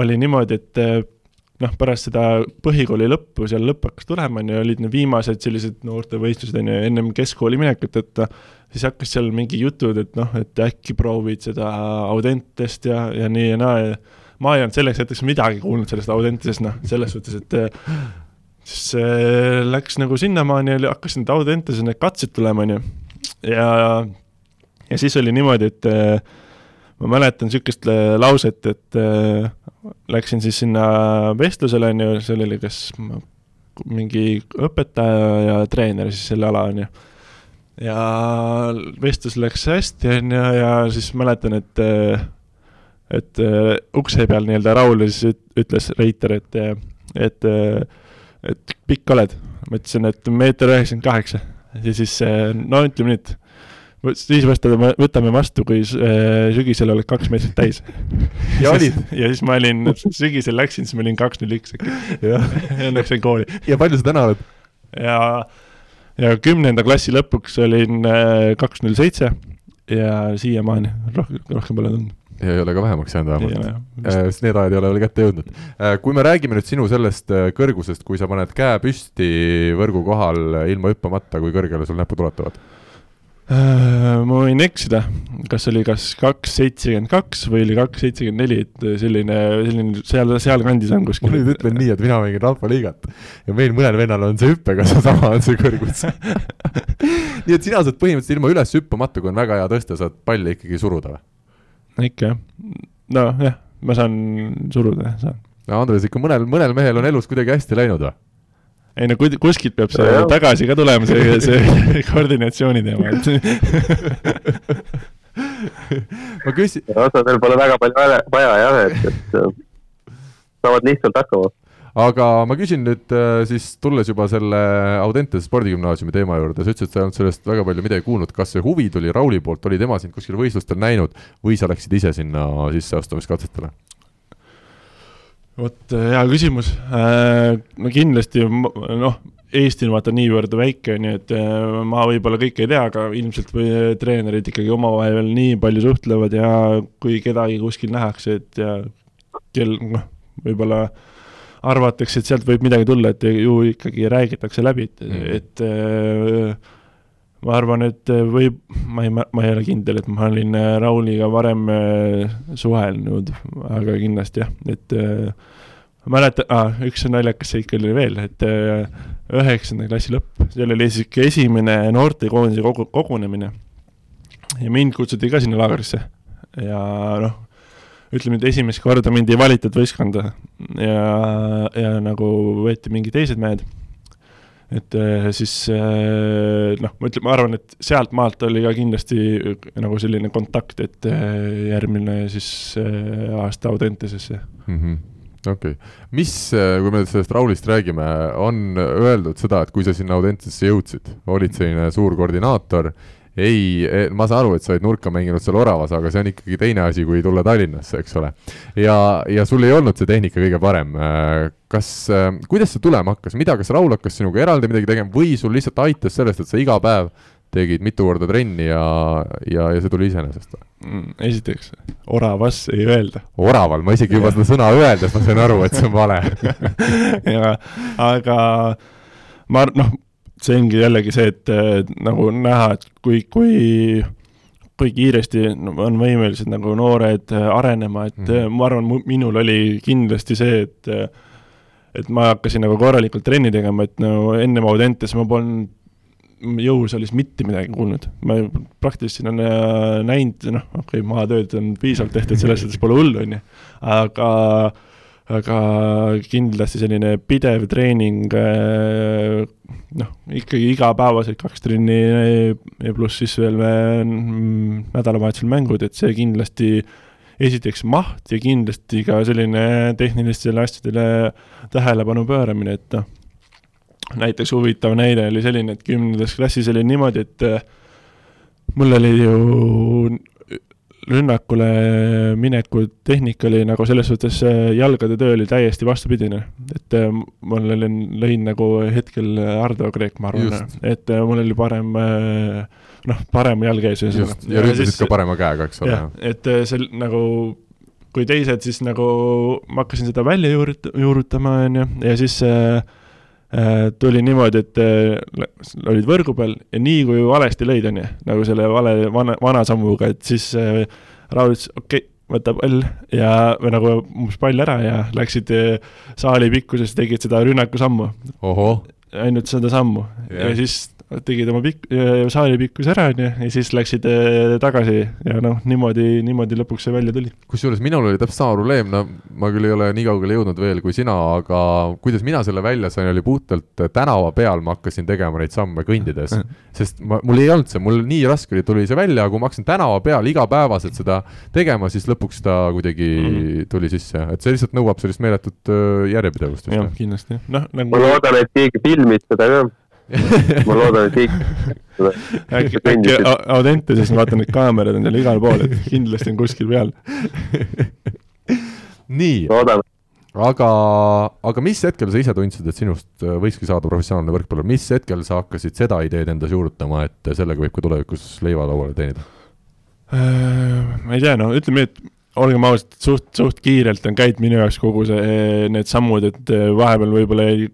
oli niimoodi, et noh, pärast seda põhikooli lõppu, seal lõpp hakkas tulema, on ju, olid need viimased sellised noortevõistlused, on ju, ennem keskkooli minekut, et siis hakkas seal mingi jutud, et noh, et äkki proovid seda Audentest ja, ja nii ja naa ja ma ei olnud selleks hetkeks midagi kuulnud sellest Audentesest, noh, selles suhtes, et siis äh, läks nagu sinnamaani, hakkasid need Audentese need katsed tulema, on ju, ja ja siis oli niimoodi, et äh, ma mäletan niisugust lauset, et äh, läksin siis sinna vestlusele, on ju, seal oli kas mingi õpetaja ja treener siis selle ala, on ju. ja vestlus läks hästi, on ju, ja siis mäletan, et et äh, ukse peal nii-öelda Raul siis ütles, Reiter, et, et et pikk oled? ma ütlesin, et meeter üheksakümmend kaheksa ja siis no ütleme nii, et siis võtame, võtame vastu, kui äh, sügisel oled kaks meetrit täis. ja olid? ja siis ma olin, sügisel läksin, siis ma olin kaks null üks äkki. ja õnneks sain kooli. ja palju sa täna oled? ja, ja kümnenda klassi lõpuks olin äh, kaks null seitse ja siiamaani rohkem, rohkem pole tulnud ja ei ole ka vähemaks jäänud vähemalt. Äh, sest need ajad ei ole veel kätte jõudnud. kui me räägime nüüd sinu sellest kõrgusest, kui sa paned käe püsti võrgu kohal ilma hüppamata, kui kõrgele sul näpud ulatuvad? Äh, ma võin eksida, kas oli kas kaks seitsekümmend kaks või oli kaks seitsekümmend neli, et selline, selline seal, sealkandis on kuskil. ma nüüd ütlen nii, et mina mängin rahvaliigat ja meil mõnel vennal on see hüppega seesama, on see kõrgus nii et sina saad põhimõtteliselt ilma üles hüppamata, kui on väga hea tõsta, saad palli ikkagi suruda või? ikka jah, nojah, ma saan suruda, saan. no Andres, ikka mõnel, mõnel mehel on elus kuidagi hästi läinud või? Ei no kuskilt peab see ja, tagasi ka tulema, see, see koordinatsiooni teema, et ma küsin. osadel pole väga palju vaja, vaja jah, et, et saavad lihtsalt hakkama. aga ma küsin nüüd äh, siis, tulles juba selle Audentese spordigümnaasiumi teema juurde, sa ütlesid, et sa ei olnud sellest väga palju midagi kuulnud, kas see huvi tuli Rauli poolt, oli tema sind kuskil võistlustel näinud või sa läksid ise sinna sisseastumiskatsetele? Vot äh, hea küsimus, äh, no kindlasti noh, Eesti on vaata niivõrd väike, nii et äh, ma võib-olla kõike ei tea, aga ilmselt või treenerid ikkagi omavahel nii palju suhtlevad ja kui kedagi kuskil nähakse, et ja kel noh, võib-olla arvatakse, et sealt võib midagi tulla, et ju ikkagi räägitakse läbi, et mm., et ma arvan, et äh, võib, ma ei, ma ei ole kindel, et ma olin äh, Rauliga varem äh, suhelnud, aga kindlasti jah, et ma mäletan ah,, üks naljakas seik oli veel, et üheksanda klassi lõpp, seal oli sihuke esimene noortekoondise kogu, kogunemine. ja mind kutsuti ka sinna laagrisse. Ja noh, ütleme nüüd esimest korda mind ei valitud võistkonda. Ja, ja nagu võeti mingid teised mehed et äh, siis äh, noh, ma ütlen, ma arvan, et sealt maalt oli ka kindlasti äh, nagu selline kontakt, et järgmine siis aasta Audentesesse mm. -hmm okei okay., mis, kui me sellest Raulist räägime, on öeldud seda, et kui sa sinna Audentesesse jõudsid, olid selline suur koordinaator ei, e, ma saan aru, et sa oled nurka mänginud seal Oravas, aga see on ikkagi teine asi, kui tulla Tallinnasse, eks ole. ja, ja sul ei olnud see tehnika kõige parem. Äh, kas, äh, kuidas see tulema hakkas, mida, kas Raul hakkas sinuga eraldi midagi tegema või sul lihtsalt aitas sellest, et sa iga päev tegid mitu korda trenni ja, ja, ja see tuli iseenesest? Mm, esiteks, oravas ei öelda. oraval, ma isegi juba seda sõna öeldes ma sain aru, et see on vale jaa, aga ma noh, see ongi jällegi see, et nagu näha, et kui, kui, kui kiiresti on võimelised nagu noored arenema, et mm ma arvan, minul oli kindlasti see, et et ma hakkasin nagu korralikult trenni tegema, et no ennem Audentes ma polnud jõusaalis mitte midagi kuulnud, ma praktiliselt olen äh, näinud, noh, okei okay,, maatööd on piisavalt tehtud, selles suhtes pole hullu, on ju, aga aga kindlasti selline pidev treening, äh, noh, ikkagi igapäevaselt kaks trenni ja pluss siis veel mm, nädalavahetusel mängud, et see kindlasti esiteks maht ja kindlasti ka selline tehnilistele asjadele tähelepanu pööramine, et noh, näiteks huvitav näide oli selline, et kümnendas klassis oli niimoodi, et mul oli ju rünnakule mineku tehnika oli nagu selles suhtes, jalgade töö oli täiesti vastupidine. et äh, mul oli, lõin nagu hetkel Ardo Kreek, ma arvan, et äh, mul oli parem äh, noh, parem jalg ees ühesõnaga. ja ründasid ka parema käega, eks ole. et see nagu, kui teised siis nagu, ma hakkasin seda välja juurut-, juurutama, on ju, ja siis äh, Äh, tuli niimoodi, et äh, olid võrgu peal ja nii kui valesti lõid, on ju, nagu selle vale, vana, vana sammuga, et siis äh, Raul ütles, okei okay,, võta pall ja, või nagu umbes pall ära ja läksid saali pikkuses, tegid seda rünnakusammu. ainult seda sammu yeah. ja siis tegid oma pikk-, saali pikkuse ära, on ju, ja siis läksid äh, tagasi ja noh, niimoodi, niimoodi lõpuks see välja tuli. kusjuures minul oli täpselt sama probleem, no ma küll ei ole nii kaugele jõudnud veel kui sina, aga kuidas mina selle välja sain, oli puhtalt tänava peal ma hakkasin tegema neid samme kõndides. sest ma, mul ei olnud see, mul nii raske oli, tuli see välja, aga kui ma hakkasin tänava peal igapäevaselt seda tegema, siis lõpuks ta kuidagi mm -hmm. tuli sisse, et see lihtsalt nõuab sellist meeletut äh, järjepidevust. jah, kindlasti, noh nagu ma loodan, et keegi filmis seda ka ma loodan, et kõik äkki, äkki Audenteses ma vaatan, et kaamerad on seal igal pool, et kindlasti on kuskil peal. nii, aga, aga mis hetkel sa ise tundsid, et sinust äh, võikski saada professionaalne võrkpallur, mis hetkel sa hakkasid seda ideed endas juurutama, et sellega võib ka tulevikus leiva lauale teenida? Äh, ma ei tea, no ütleme nii, et olgem ausad, suht, suht kiirelt on käinud minu jaoks kogu see, need sammud, et äh, vahepeal võib-olla ei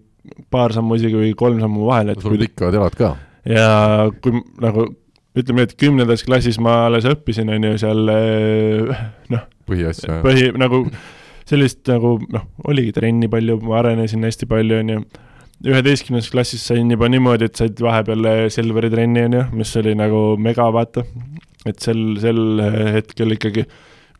paar sammu isegi või kolm sammu vahele. sul on pikad jalad ka. ja kui nagu ütleme nii, et kümnendas klassis ma alles õppisin, on ju, seal eh, noh, põhiasja. põhi, nagu sellist nagu noh, oligi trenni palju, ma arenesin hästi palju, on ju. üheteistkümnendas klassis sain juba niimoodi, et said vahepeal eh, Selveri trenni, on ju, mis oli nagu mega, vaata. et sel, sel hetkel ikkagi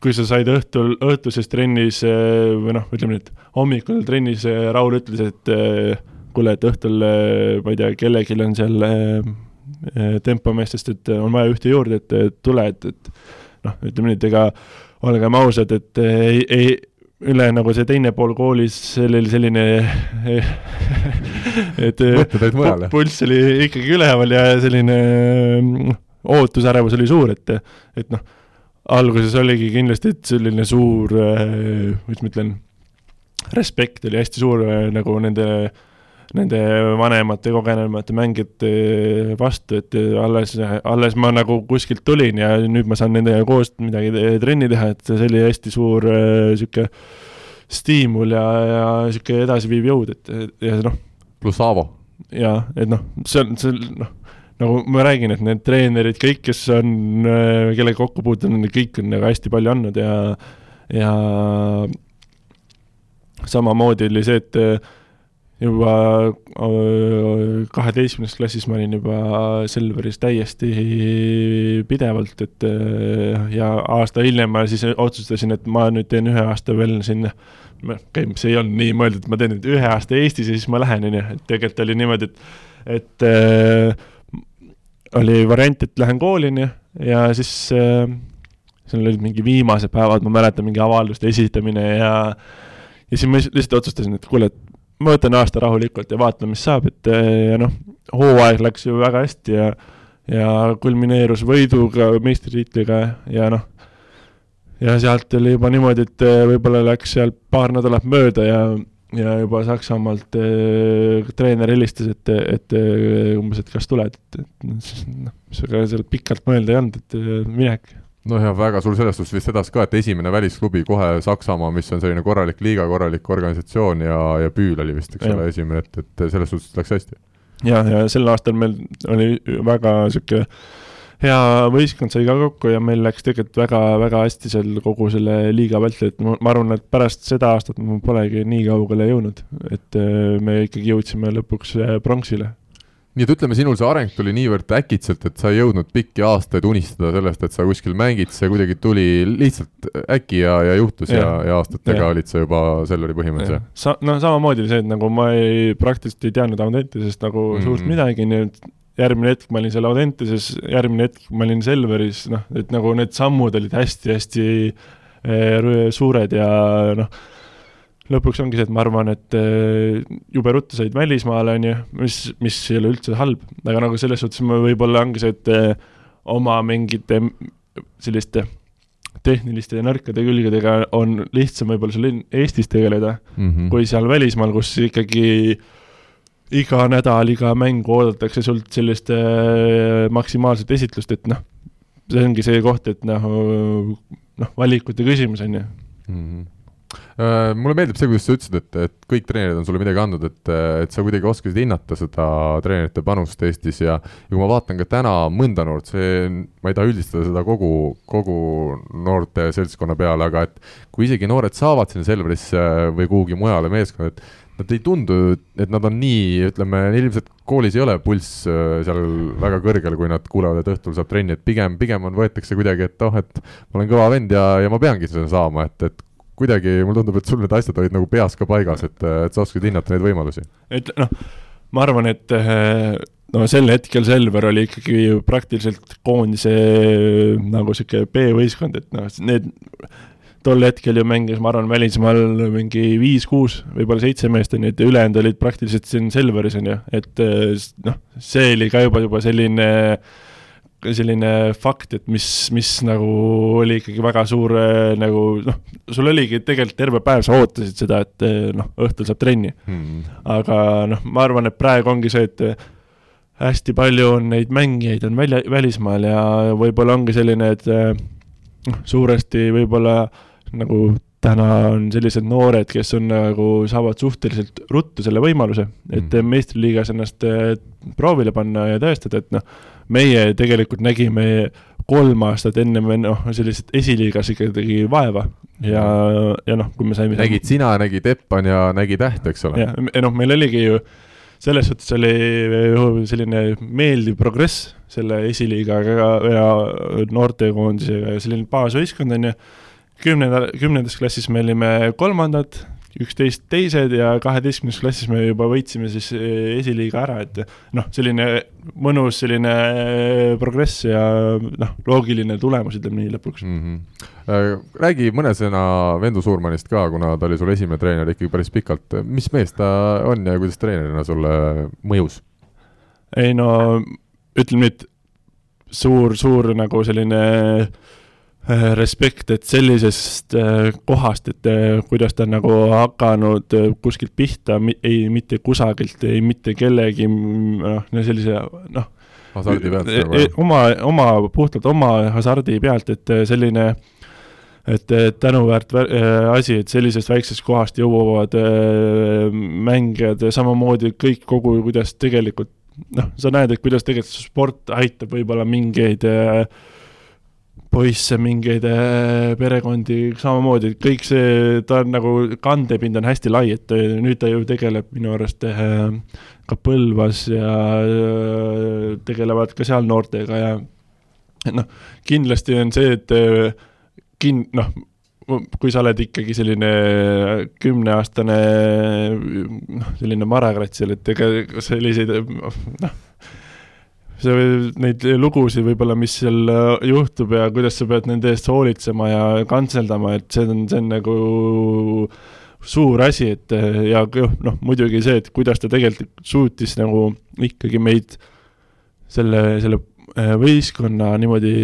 kui sa said õhtul, õhtuses trennis eh, või noh, ütleme et hommikul trennis eh, Raul ütles, et eh, kuule, et õhtul ma ei tea, kellelgi on seal tempomeestest, et on vaja ühte juurde, et tule, et, et noh, ütleme nii, et ega olgem ausad, et ei, ei üle nagu see teine pool koolis, see oli selline et pulss oli ikkagi üleval ja selline mm, ootusärevus oli suur, et, et noh alguses oligi kindlasti, et selline suur, äh, kuidas ma ütlen, respekt oli hästi suur äh, nagu nende, nende vanemate, kogenumate mängijate vastu, et alles, alles ma nagu kuskilt tulin ja nüüd ma saan nendega koos midagi trenni teha, et see oli hästi suur äh, stiimul ja, ja niisugune edasiviiv jõud, et ja noh. pluss Aavo. jaa, et noh, see on, see noh nagu ma räägin, et need treenerid, kõik, kes on, äh, kellega kokku puutunud, kõik on nagu hästi palju andnud ja, ja samamoodi oli see, et äh, juba äh, kaheteistkümnes klassis ma olin juba Selveris täiesti pidevalt, et ja aasta hiljem ma siis otsustasin, et ma nüüd teen ühe aasta veel sinna. Okei see ei olnud nii mõeldud, et ma teen nüüd ühe aasta Eestis ja siis ma lähen, on ju, et tegelikult oli niimoodi, et, et äh, oli variant, et lähen kooli, on ju, ja siis äh, seal olid mingi viimased päevad, ma mäletan, mingi avalduste esitamine ja ja siis ma lihtsalt otsustasin, et kuule, et ma võtan aasta rahulikult ja vaatan, mis saab, et äh, ja noh, hooaeg läks ju väga hästi ja ja kulmineerus võiduga, meistritiitliga ja noh, ja sealt oli juba niimoodi, et äh, võib-olla läks seal paar nädalat mööda ja ja juba Saksamaalt äh, treener helistas, et, et äh, umbes, et kas tuled, et, et noh, ega seal pikalt mõelda ei olnud, et äh, minek. no ja väga suur sellest vist edasi ka, et esimene välisklubi kohe Saksamaa, mis on selline korralik liiga, korralik organisatsioon ja, ja Püül oli vist, eks ole, esimene, et, et selles suhtes läks hästi. ja, ja sel aastal meil oli väga niisugune hea võistkond sai ka kokku ja meil läks tegelikult väga-väga hästi seal kogu selle liiga vältel, et ma, ma arvan, et pärast seda aastat me polegi nii kaugele jõudnud, et äh, me ikkagi jõudsime lõpuks äh, pronksile nii et ütleme, sinul see areng tuli niivõrd äkitselt, et sa ei jõudnud pikki aastaid unistada sellest, et sa kuskil mängid, see kuidagi tuli lihtsalt äkki ja, ja juhtus ja, ja, ja aastatega ja. olid sa juba Selveri põhimõtteliselt ja. Sa-, noh, samamoodi oli see, et nagu ma ei, praktiliselt ei teadnud Audentesest nagu mm -hmm. suurt midagi, nii et järgmine hetk ma olin seal Audentases, järgmine hetk ma olin Selveris, noh, et nagu need sammud olid hästi-hästi eh, suured ja noh, lõpuks ongi see, et ma arvan, et äh, jube ruttu said välismaale, on ju, mis, mis ei ole üldse halb, aga nagu selles suhtes ma võib-olla ongi see, et äh, oma mingite selliste tehniliste ja nõrkade külgedega on lihtsam võib-olla seal Eestis tegeleda mm, -hmm. kui seal välismaal, kus ikkagi iga nädal, iga mäng oodatakse sult sellist äh, maksimaalset esitlust, et noh, see ongi see koht, et noh, noh, valikute küsimus, on ju mm. -hmm mulle meeldib see, kuidas sa ütlesid, et, et kõik treenerid on sulle midagi andnud, et, et sa kuidagi oskasid hinnata seda treenerite panust Eestis ja ja kui ma vaatan ka täna mõnda noort, see, ma ei taha üldistada seda kogu, kogu noorte seltskonna peale, aga et kui isegi noored saavad sinna Selverisse või kuhugi mujale meeskonda, et nad ei tundu, et nad on nii, ütleme, ilmselt koolis ei ole pulss äh, seal väga kõrgel, kui nad kuulevad, et õhtul saab trenni, et pigem, pigem on, võetakse kuidagi, et oh, et ma olen kõva vend ja, ja ma peangi seda saama, et, et kuidagi mulle tundub, et sul need asjad olid nagu peas ka paigas, et, et sa oskasid hinnata neid võimalusi. et noh, ma arvan, et eh, no sel hetkel Selver oli ikkagi praktiliselt koondise nagu sihuke B-võistkond, et noh, need tol hetkel ju mängis, ma arvan, välismaal mingi viis-kuus, võib-olla seitse meest on ju, et ülejäänud olid praktiliselt siin Selveris on ju, et eh, noh, see oli ka juba, juba selline äh, selline fakt, et mis, mis nagu oli ikkagi väga suur nagu noh, sul oligi tegelikult terve päev, sa ootasid seda, et noh, õhtul saab trenni. Hmm.. aga noh, ma arvan, et praegu ongi see, et hästi palju on neid mängijaid on välja, välismaal ja võib-olla ongi selline, et noh, suuresti võib-olla nagu täna on sellised noored, kes on nagu, saavad suhteliselt ruttu selle võimaluse, et mm. meistriliigas ennast proovile panna ja tõestada, et noh, meie tegelikult nägime kolm aastat enne me noh, sellised esiliigas ikkagi vaeva ja, ja noh, kui me saime nägid sina, nägi Teppan ja nägi Täht, eks ole? jah, noh, meil oligi ju selles suhtes oli selline meeldiv progress selle esiliigaga ja noortekoondisega ja selline baasvõistkond on ju, kümnenda, kümnendas klassis me olime kolmandad, üksteist teised ja kaheteistkümnes klassis me juba võitsime siis eh, esiliiga ära, et noh, selline mõnus selline eh, progress ja noh, loogiline tulemus, ütleme nii lõpuks mm. -hmm. räägi mõne sõna Vendu Suurmannist ka, kuna ta oli sul esimene treener ikkagi päris pikalt, mis mees ta on ja kuidas treenerina sulle mõjus? ei no ütleme nii, et suur, suur nagu selline Äh, respekt, et sellisest äh, kohast, et äh, kuidas ta on nagu hakanud kuskilt pihta, ei mitte kusagilt, ei mitte kellegi noh, sellise noh, hasardi pealt nagu e, oma, oma, puhtalt oma hasardi pealt, et selline et tänuväärt asi, et sellisest väiksest kohast jõuavad mängijad ja samamoodi kõik kogu, kuidas tegelikult noh, sa näed, et kuidas tegelikult sport aitab võib-olla mingeid äh, poisse, mingeid äh, perekondi, samamoodi, et kõik see, ta on nagu, kandepind on hästi lai, et äh, nüüd ta ju tegeleb minu arust äh, ka Põlvas ja tegelevad ka seal noortega ja noh, kindlasti on see, et kin-, noh, kui sa oled ikkagi selline kümneaastane noh, selline marakrats seal, et ega selliseid noh, see, neid lugusid võib-olla, mis seal äh, juhtub ja kuidas sa pead nende eest hoolitsema ja kantseldama, et see on, see on nagu suur asi, et äh, ja noh, muidugi see, et kuidas ta tegelikult suutis nagu ikkagi meid selle, selle äh, võistkonna niimoodi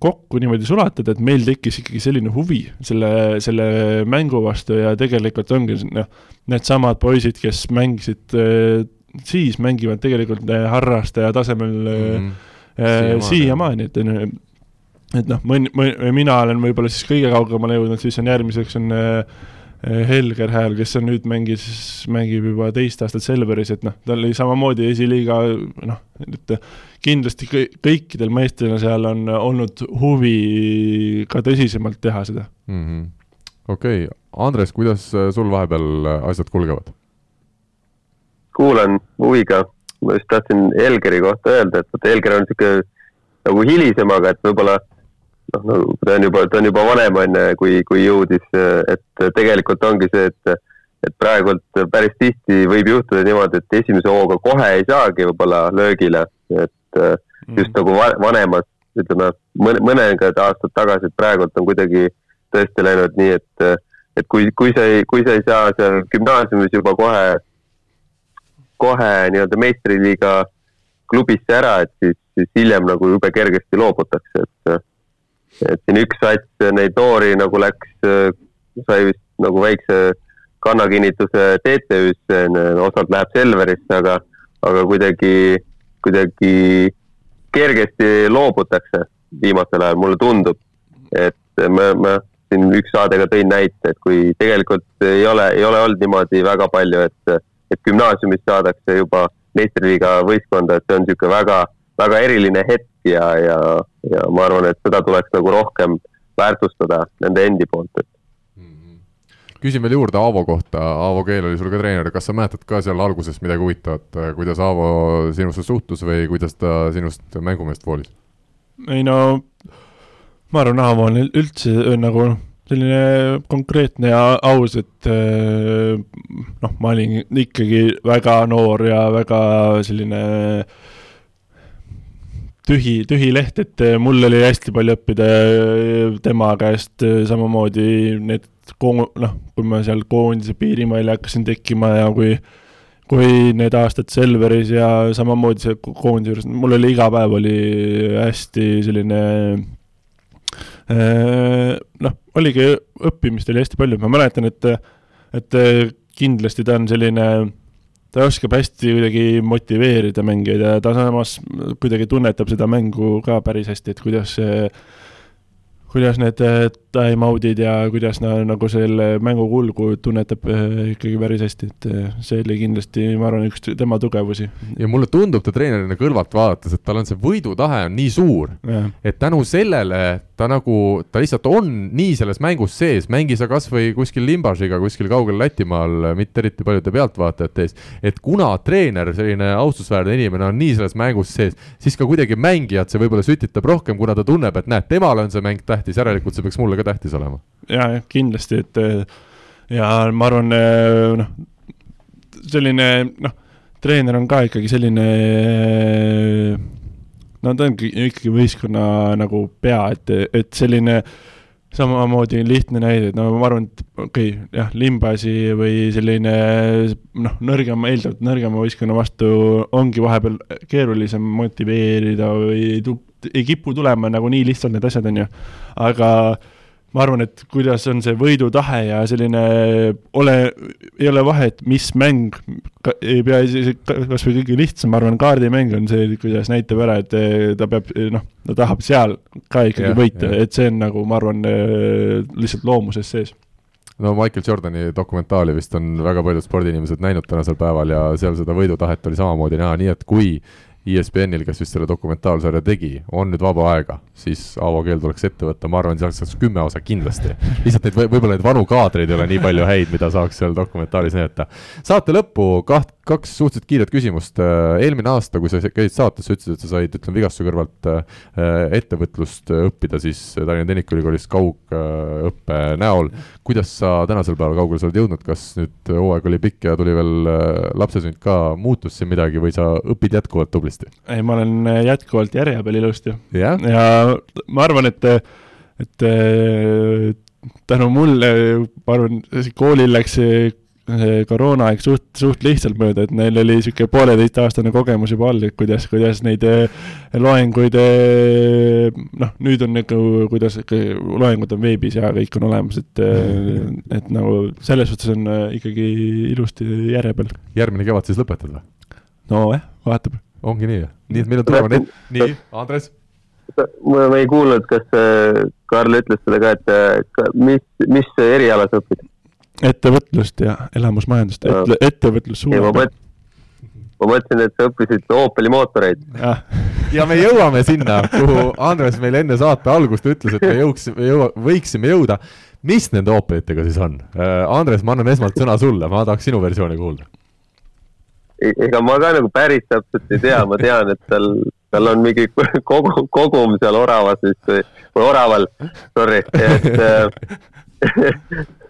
kokku niimoodi sulatada, et meil tekkis ikkagi selline huvi selle, selle mängu vastu ja tegelikult ongi noh, needsamad poisid, kes mängisid siis mängivad tegelikult äh, harrastaja tasemel mm -hmm. siiamaani, et on ju, et noh, mõni, mina olen võib-olla siis kõige kaugemale jõudnud, siis on järgmiseks on Helger Hääl, kes on nüüd mängis, mängib juba teist aastat Selveris, et noh, tal oli samamoodi esiliiga noh, et kindlasti kõikidel meestel seal on olnud huvi ka tõsisemalt teha seda mm. -hmm. okei okay., Andres, kuidas sul vahepeal asjad kulgevad? Kuulan huviga, ma just tahtsin Helgeri kohta öelda, et vot Helger on niisugune nagu hilisem, aga et võib-olla noh, no ta on juba, ta on juba vanem, on ju, kui, kui jõudis, et tegelikult ongi see, et et praegult päris tihti võib juhtuda niimoodi, et esimese hooga kohe ei saagi võib-olla löögile, et mm. just nagu vanemad, ütleme, mõne, mõned aastad tagasi, et praegult on kuidagi tõesti läinud nii, et et kui, kui sa ei, kui sa ei saa seal gümnaasiumis juba kohe, kohe nii-öelda meistriliiga klubisse ära, et siis, siis hiljem nagu jube kergesti loobutakse, et et siin üks sats neid noori nagu läks, sai vist nagu väikse kannakinnituse TTÜ-sse, osalt läheb Selverisse, aga, aga kuidagi, kuidagi kergesti loobutakse viimasel ajal, mulle tundub. et ma, ma siin üks saade ka tõin näite, et kui tegelikult ei ole, ei ole olnud niimoodi väga palju, et, et gümnaasiumis saadakse juba meistriliiga võistkonda, et see on niisugune väga, väga eriline hetk ja, ja, ja ma arvan, et seda tuleks nagu rohkem väärtustada nende endi poolt, et mhm. küsin veel juurde Aavo kohta, Aavo Keel oli sul ka treener, kas sa mäletad ka seal alguses midagi huvitavat, kuidas Aavo sinusse suhtus või kuidas ta sinust mängumeest voolis? ei no ma arvan, Aavo on üldse nagu selline konkreetne ja aus, et noh, ma olin ikkagi väga noor ja väga selline tühi, tühi leht, et äh, mul oli hästi palju õppida äh, tema käest, samamoodi need koon-, noh, kui ma seal koondise piirimail hakkasin tekkima ja kui kui need aastad Selveris ja samamoodi see koondise juures, mul oli iga päev oli hästi selline noh, oligi õppimist oli hästi palju, ma mäletan, et, et kindlasti ta on selline ta oskab hästi kuidagi motiveerida mängijaid ja ta samas kuidagi tunnetab seda mängu ka päris hästi, et kuidas see kuidas need äh, time-out'id ja kuidas na, nagu selle mängu kulgu tunnetab äh, ikkagi päris hästi, et äh, see oli kindlasti, ma arvan, üks tema tugevusi. ja mulle tundub ta treenerina kõrvalt vaadates, et tal on see võidutahe on nii suur, et tänu sellele ta nagu, ta lihtsalt on nii selles mängus sees, mängi sa kasvõi kuskil Limbažiga kuskil kaugel Lätimaal, mitte eriti paljude pealtvaatajate ees, et kuna treener, selline austusväärne inimene on nii selles mängus sees, siis ka kuidagi mängijat see võib-olla sütitab rohkem, kuna ta tunneb, et näed, temale on see mäng tähtis, järelikult see peaks mulle ka tähtis olema. ja, jah, kindlasti, et ja ma arvan, noh, selline noh, treener on ka ikkagi selline no ta ongi ikkagi võistkonna nagu pea, et, et selline samamoodi lihtne näide, et no ma arvan, et okei okay,, jah, Limbasi või selline noh, nõrgema, eeldavalt nõrgema võistkonna vastu ongi vahepeal keerulisem motiveerida või ei ei kipu tulema nagu nii lihtsalt need asjad, on ju. aga ma arvan, et kuidas on see võidutahe ja selline, ole, ei ole vahet, mis mäng, ei pea isegi, kas või kõige lihtsam, ma arvan, kaardimäng on see, kuidas näitab ära, et eh, ta peab, eh, noh, ta tahab seal ka ikkagi ja, võita, et see on nagu, ma arvan, eh, lihtsalt loomuses sees. No Michael Jordani dokumentaali vist on väga paljud spordiinimesed näinud tänasel päeval ja seal seda võidutahet oli samamoodi näha, nii et kui ESPN-il, kes vist selle dokumentaalsarja tegi, on nüüd vaba aega, siis Aavo Keel tuleks ette võtta, ma arvan, sealt saaks kümme osa kindlasti. lihtsalt neid võib-olla neid vanu kaadreid ei ole nii palju häid, mida saaks seal dokumentaalis näidata. saate lõppu kaht, kaks suhteliselt kiiret küsimust. eelmine aasta, kui sa käisid saates, sa ütlesid, et sa said, ütleme, vigastuse kõrvalt äh, ettevõtlust õppida siis Tallinna Tehnikaülikoolis kaugõppe näol. kuidas sa tänasel päeval kaugele sa oled jõudnud, kas nüüd hooaeg oli pikk ja tuli veel äh, lapsesünd ka, muutus siin midagi või sa õpid jätkuvalt tublisti? ei, ma olen äh, jätkuvalt järje peal ilusti yeah.. ja ma arvan, et, et äh, tänu mulle, ma arvan, koolil läks see koroonaaeg suht, suht lihtsalt mööda, et neil oli niisugune pooleteistaastane kogemus juba all, et kuidas, kuidas neid äh, loenguid, noh, nüüd on nagu, kuidas loengud on veebis ja kõik on olemas, et, et nagu selles suhtes on ikkagi ilusti järje peal. järgmine kevad siis lõpetad või? nojah, vaatab ongi nii, nii et meil on tulevane, nii, Andres? ma ei kuulnud, kas Karl ütles seda ka, et mis, mis eriala sa õpid? Ettevõtlust ja elamusmajandust, ette, ettevõtlus ja ma mõtlesin, ma mõtlesin, et sa õppisid Opeli mootoreid. ja me jõuame sinna, kuhu Andres meile enne saate algust ütles, et me jõuks, jõua, võiksime jõuda. mis nende Opelitega siis on? Äh, Andres, ma annan esmalt sõna sulle, ma tahaks sinu versiooni kuulda. E-, ega ma ka nagu päris täpselt ei tea, ma tean, et tal, tal on mingi kogu, kogum seal oravas vist või, või oraval, sorry, et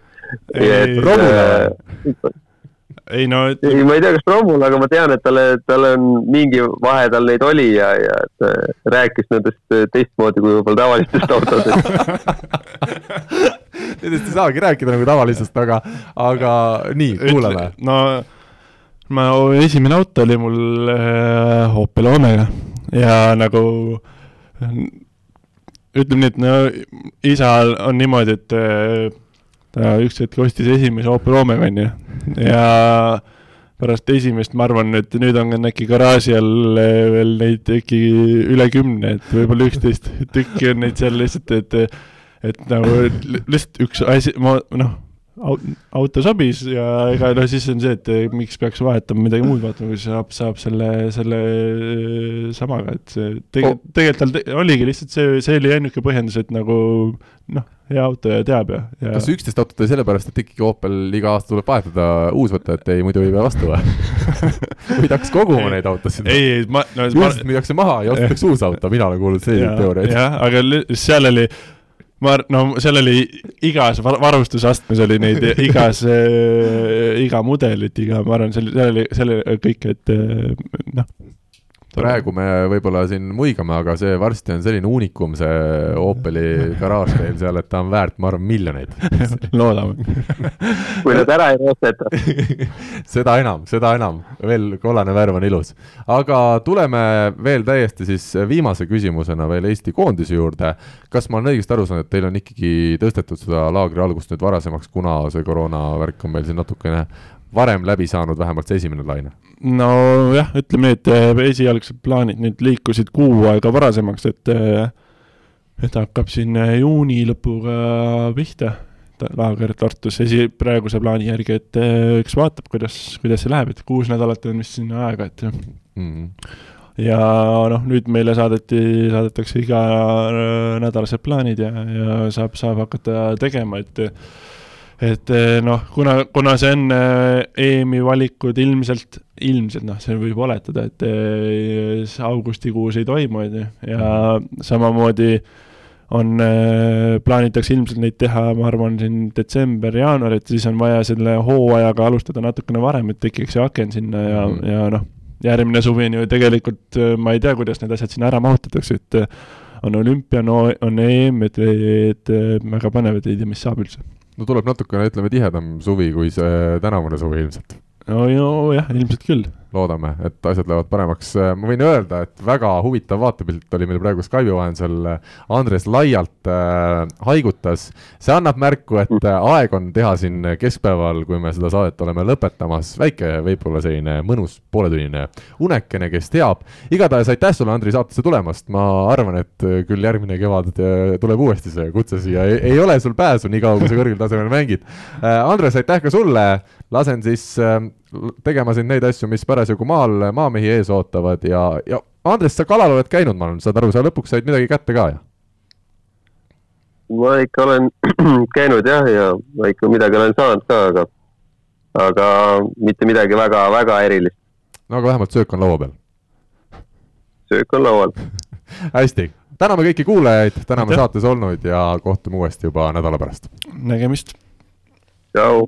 et romula ei no et.... ei, ma ei tea, kas romul, aga ma tean, et talle, tal on mingi vahe, tal neid oli ja, ja ta rääkis nendest teistmoodi kui võib-olla tavalistest autodest. Nendest ei saagi rääkida nagu tavalistest, aga, aga nii, kuulame. no ma, esimene auto oli mul äh, Opel Omega. Ja nagu ütleme nii, et no isal on niimoodi, et äh, ta üks hetk ostis esimese Opel Omega, onju, ja pärast esimest, ma arvan, et nüüd on äkki garaaži all veel neid äkki üle kümne, et võib-olla üksteist tükki on neid seal lihtsalt, et et nagu lihtsalt üks asi, ma noh auto sobis ja ega noh, siis on see, et eh, miks peaks vahetama midagi muud vaatama, kui saab, saab selle, selle eh, samaga, et see tegelikult, oh. tegelikult tal te, oligi lihtsalt see, see oli ainuke põhjendus, et nagu noh, hea auto ja teab ja, ja.... kas üksteist autot oli sellepärast, et ikkagi Opel iga aasta tuleb vahetada, uus võtta, et ei, muidu ei pea vastu või või ta hakkas koguma neid autosid? ei, ei, ma no,. üldiselt müüakse maha ja ostetakse uus auto, mina olen kuulnud selliseid teooriaid. jah, aga seal oli ma, no seal oli igas varustusastmes oli neid igas äh,, iga mudelit, iga, ma arvan, seal, seal oli, seal oli kõik, et äh, noh, praegu me võib-olla siin muigame, aga see varsti on selline uunikum, see Opeli garaaž teil seal, et ta on väärt, ma arvan, miljoneid loodame kui nad ära ei roosteta seda enam, seda enam, veel kollane värv on ilus. aga tuleme veel täiesti siis viimase küsimusena veel Eesti koondise juurde. kas ma olen õigesti aru saanud, et teil on ikkagi tõstetud seda laagri algust nüüd varasemaks, kuna see koroonavärk on meil siin natukene varem läbi saanud, vähemalt see esimene laine? nojah, ütleme nii, et eh, esialgsed plaanid nüüd liikusid kuu aega varasemaks, et eh, et hakkab siin eh, juuni lõpuga pihta, laager Tartus, esi, praeguse plaani järgi, et eks vaatab, kuidas, kuidas see läheb, et kuus nädalat on vist sinna aega, et mm. -hmm. ja noh, nüüd meile saadeti, saadetakse iganädalased plaanid ja, ja saab, saab hakata tegema, et et eh, noh, kuna, kuna see on eh, EM-i valikud ilmselt, ilmselt noh, see võib oletada, et eh, augustikuus ei toimu, on ju, ja samamoodi on, plaanitakse ilmselt neid teha, ma arvan, siin detsember-jaanuar, et siis on vaja selle hooajaga alustada natukene varem, et tekiks see aken sinna ja mm, -hmm. ja noh, järgmine suvi on ju tegelikult, ma ei tea, kuidas need asjad sinna ära mahutatakse, et on olümpia, no on EM, et, et väga põnev, et ei tea, mis saab üldse no tuleb natukene, ütleme, tihedam suvi kui see tänavune suvi ilmselt. no jah, ilmselt küll loodame, et asjad lähevad paremaks. ma võin öelda, et väga huvitav vaatepilt oli meil praegu Skype'i vahendusel. Andres laialt äh, haigutas, see annab märku, et äh, aeg on teha siin keskpäeval, kui me seda saadet oleme lõpetamas, väike võib-olla selline mõnus pooletunnine unekene, kes teab. igatahes aitäh sulle, Andri, saatesse tulemast, ma arvan, et küll järgmine kevad äh, tuleb uuesti see kutse siia, ei ole sul pääsu, nii kaua kui sa kõrgel tasemel mängid. Äh, Andres, aitäh ka sulle, lasen siis äh, tegema siin neid asju, mis parasjagu maal maamehi ees ootavad ja, ja Andres, sa kalal oled käinud, ma olen, saad aru, sa lõpuks said midagi kätte ka ju? ma ikka olen käinud jah, ja ma ikka midagi olen saanud ka, aga, aga mitte midagi väga, väga erilist. no aga vähemalt söök on laua peal. söök on laual hästi, täname kõiki kuulajaid, täname saates olnud ja kohtume uuesti juba nädala pärast. nägemist. tšau